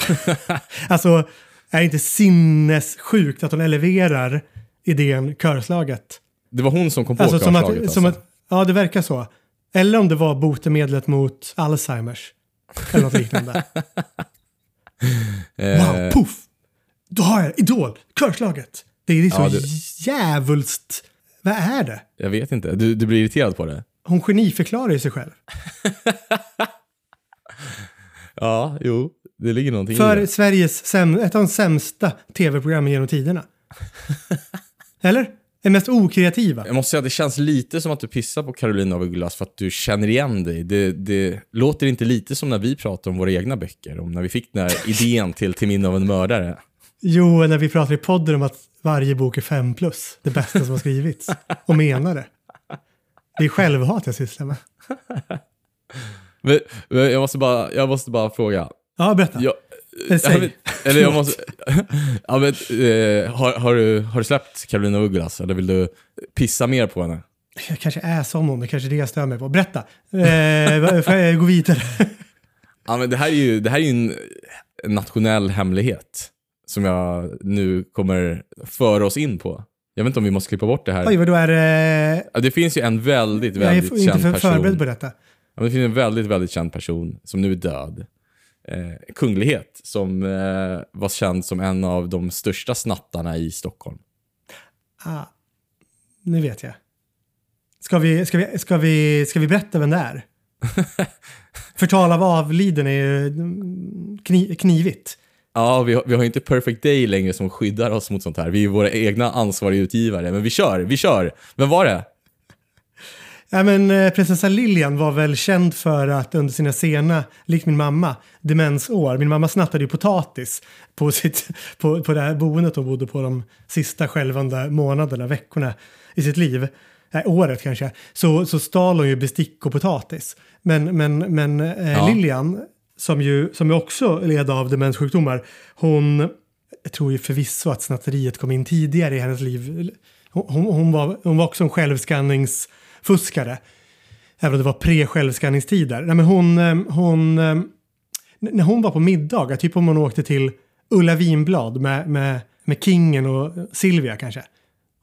Alltså, är det inte sinnessjukt att hon eleverar idén körslaget? Det var hon som kom på Alltså, som körslaget att, alltså. som att, ja, det verkar så. Eller om det var botemedlet mot Alzheimers. Eller något liknande. Eh, Wow, puff! Då har jag Idol, körslaget. Det är så Ja, det- jävulst. Vad är det? Jag vet inte. Du, du blir irriterad på det? Hon geniförklarar ju sig själv. Ja, jo. Det ligger någonting i För det. Sveriges säm- ett av de sämsta tv-programmen genom tiderna. Eller? Det mest okreativa. Jag måste säga att det känns lite som att du pissar på Carolina af Ugglas för att du känner igen dig. Det, det låter inte lite som när vi pratar om våra egna böcker, om när vi fick den här idén till Till minne av en mördare. Jo, när vi pratar i podden om att varje bok är fem plus. Det bästa som har skrivits. Och menar det. Det är självhat jag sysslar med. Men, men jag, måste bara, jag måste bara fråga. Ja, berätta. Jag, säg. jag vet- eller jag måste... ja, men, eh, har, har, du, har du släppt Carolina Ugglas eller vill du pissa mer på henne? Jag kanske är som hon, det kanske är det jag stör mig på. Berätta. Eh, vad- får jag gå vidare? Ja, men det här är ju, det här är en, nationell hemlighet som jag nu kommer föra oss in på. Jag vet inte om vi måste klippa bort det här. Oj, vadå är det? Ja, det finns ju en väldigt, Jag är väldigt f- inte känd för person. förberedd på detta. Ja, det finns en väldigt, väldigt känd person som nu är död. Eh, kunglighet som eh, var känd som en av de största snattarna i Stockholm. Ah, nu vet jag. Ska vi, ska vi, ska vi, ska vi berätta vem det är? Förtal av avliden är ju mm, kni, knivigt. Ja, vi har, vi har inte Perfect Day längre som skyddar oss mot sånt här. Vi är våra egna ansvariga utgivare. Men vi kör, vi kör! Vem var det? Ja, men, eh, prinsessa Lilian var väl känd för att under sina sena, likt min mamma, demensår. Min mamma snattade ju potatis på, sitt, på, på det här boendet hon bodde på de sista skälvande månaderna, veckorna i sitt liv. Nej, året kanske. Så, så stal hon ju bestick och potatis. Men, men, men eh, Ja. Lilian, som ju, som ju också led av demenssjukdomar, hon tror ju förvisso att snatteriet kom in tidigare i hennes liv. Hon, hon, hon, var, hon var också en självskanningsfuskare. Även om det var pre-självskanningstider. Nej, men hon, eh, hon, eh, n- när hon var på middag, typ om hon åkte till Ulla Vinblad med, med, med Kingen och Silvia kanske.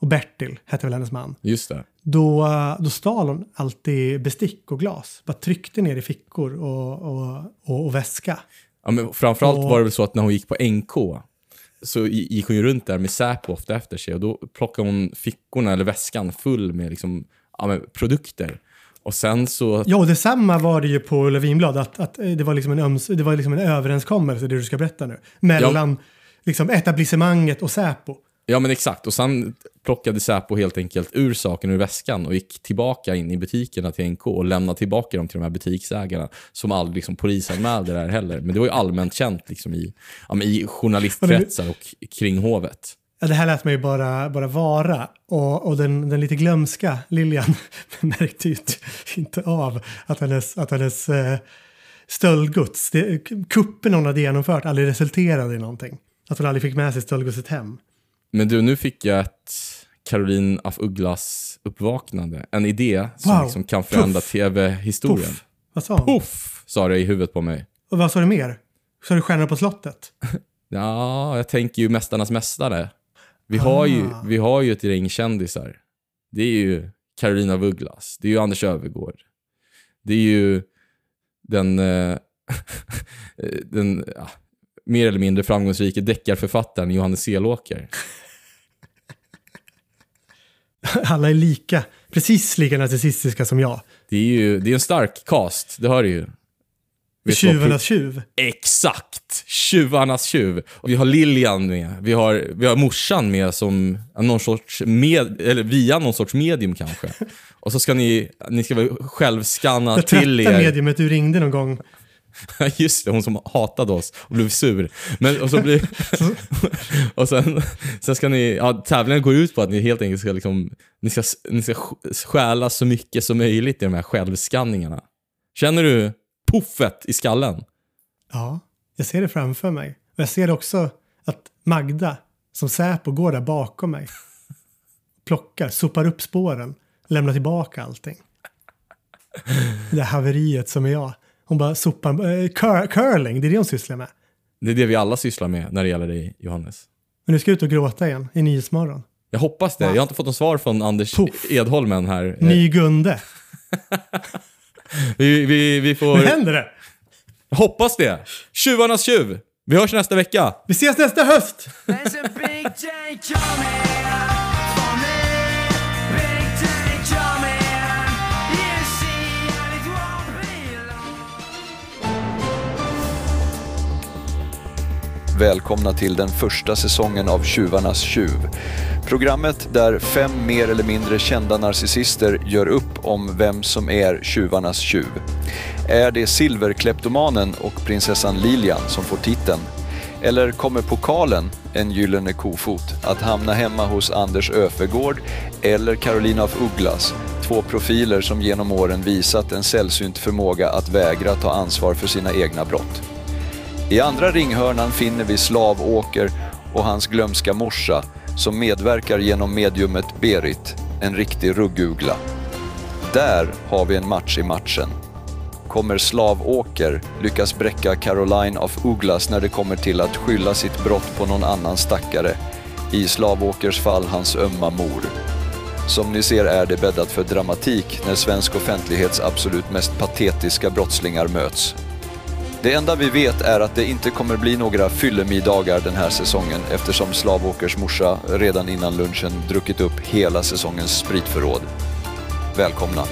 Och Bertil hette väl hennes man. Just det. Då, då stal hon alltid bestick och glas. Bara tryckte ner i fickor och, och, och, och väska. Ja, men framförallt Och- var det väl så att när hon gick på NK så gick hon ju runt där med Säpo ofta efter sig och då plockade hon fickorna eller väskan full med, liksom, ja, med produkter. Och sen så... Ja, och detsamma var det ju på Ulla Vinblad. Att, att eh, det, var liksom en öms, det var liksom en överenskommelse, det du ska berätta nu. Mellan liksom, etablissemanget och Säpo. Ja men exakt, och sen plockade Säpo helt enkelt ur saken ur väskan och gick tillbaka in i butikerna till NK och lämnade tillbaka dem till de här butiksägarna som aldrig liksom polisanmälde det här heller. Men det var ju allmänt känt liksom i, ja, men i journalistkretsar och kring hovet. Ja, det här lät mig bara, bara vara. Och, och den, den lite glömska Lilian märkte ju inte- inte av att hennes, att hennes eh, stöldgods, det, kuppen hon hade genomfört, aldrig resulterade i någonting. Att hon aldrig fick med sig stöldgodset hem. Men du, nu fick jag ett Caroline af Ugglas uppvaknande. En idé som Wow. liksom kan förändra tv-historien. Puff. Vad sa hon? Puff! Sa det i huvudet på mig. Och vad sa du mer? Sa du Stjärnor på slottet? Ja, jag tänker ju Mästarnas Mästare. Vi har, ju, Ah. vi har ju ett gäng kändisar. Det är ju Carolina af Ugglas. Det är ju Anders Öfvergård. Det är ju den, eh, den ja, mer eller mindre framgångsrike deckarförfattaren Johannes Selåker. Alla är lika, precis lika narcissistiska som jag. Det är ju det är en stark cast, det hör du ju. Tjuvarnas tjuv. Exakt! Tjuvarnas tjuv. Och vi har Lilian med. Vi har, vi har morsan med som någon sorts med, eller via någon sorts medium kanske. Och så ska ni, ni ska självskanna Det till er. mediumet du ringde någon gång. Just det, hon som hatade oss och blev sur. Men, och så blir, och sen, sen ska ni, ja, tävlingen går ut på att ni helt enkelt ska liksom, ni ska, ni ska stjäla så mycket som möjligt i de här självskanningarna. Känner du puffet i skallen? Ja, jag ser det framför mig. Och jag ser också att Magda, som Säpo, går där bakom mig. Plockar, sopar upp spåren, lämnar tillbaka allting. Det haveriet som är jag. Hon bara sopar, eh, cur, curling, det är det hon sysslar med. Det är det vi alla sysslar med när det gäller dig, Johannes. Men du ska ut och gråta igen i Nyhetsmorgon. Jag hoppas det. Jag har inte fått något svar från Anders Puff. Edholm än här. Ny Gunde. Vi, vi, vi Nu får... händer det! Hoppas det! Tjuvarnas tjuv! Vi hörs nästa vecka! Vi ses nästa höst! Välkomna till den första säsongen av Tjuvarnas tjuv. Programmet där fem mer eller mindre kända narcissister gör upp om vem som är tjuvarnas tjuv. Är det silverkleptomanen och prinsessan Lilian som får titeln? Eller kommer pokalen, en gyllene kofot, att hamna hemma hos Anders Öfvergård eller Carolina af Ugglas? Två profiler som genom åren visat en sällsynt förmåga att vägra ta ansvar för sina egna brott. I andra ringhörnan finner vi Slavåker och hans glömska morsa som medverkar genom mediumet Berit, en riktig ruggugla. Där har vi en match i matchen. Kommer Slavåker lyckas bräcka Caroline af Ugglas när det kommer till att skylla sitt brott på någon annan stackare? I Slavåkers fall hans ömma mor. Som ni ser är det bäddat för dramatik när svensk offentlighets absolut mest patetiska brottslingar möts. Det enda vi vet är att det inte kommer bli några fyllemiddagar den här säsongen eftersom Slavåkers morsa redan innan lunchen druckit upp hela säsongens spritförråd. Välkomna!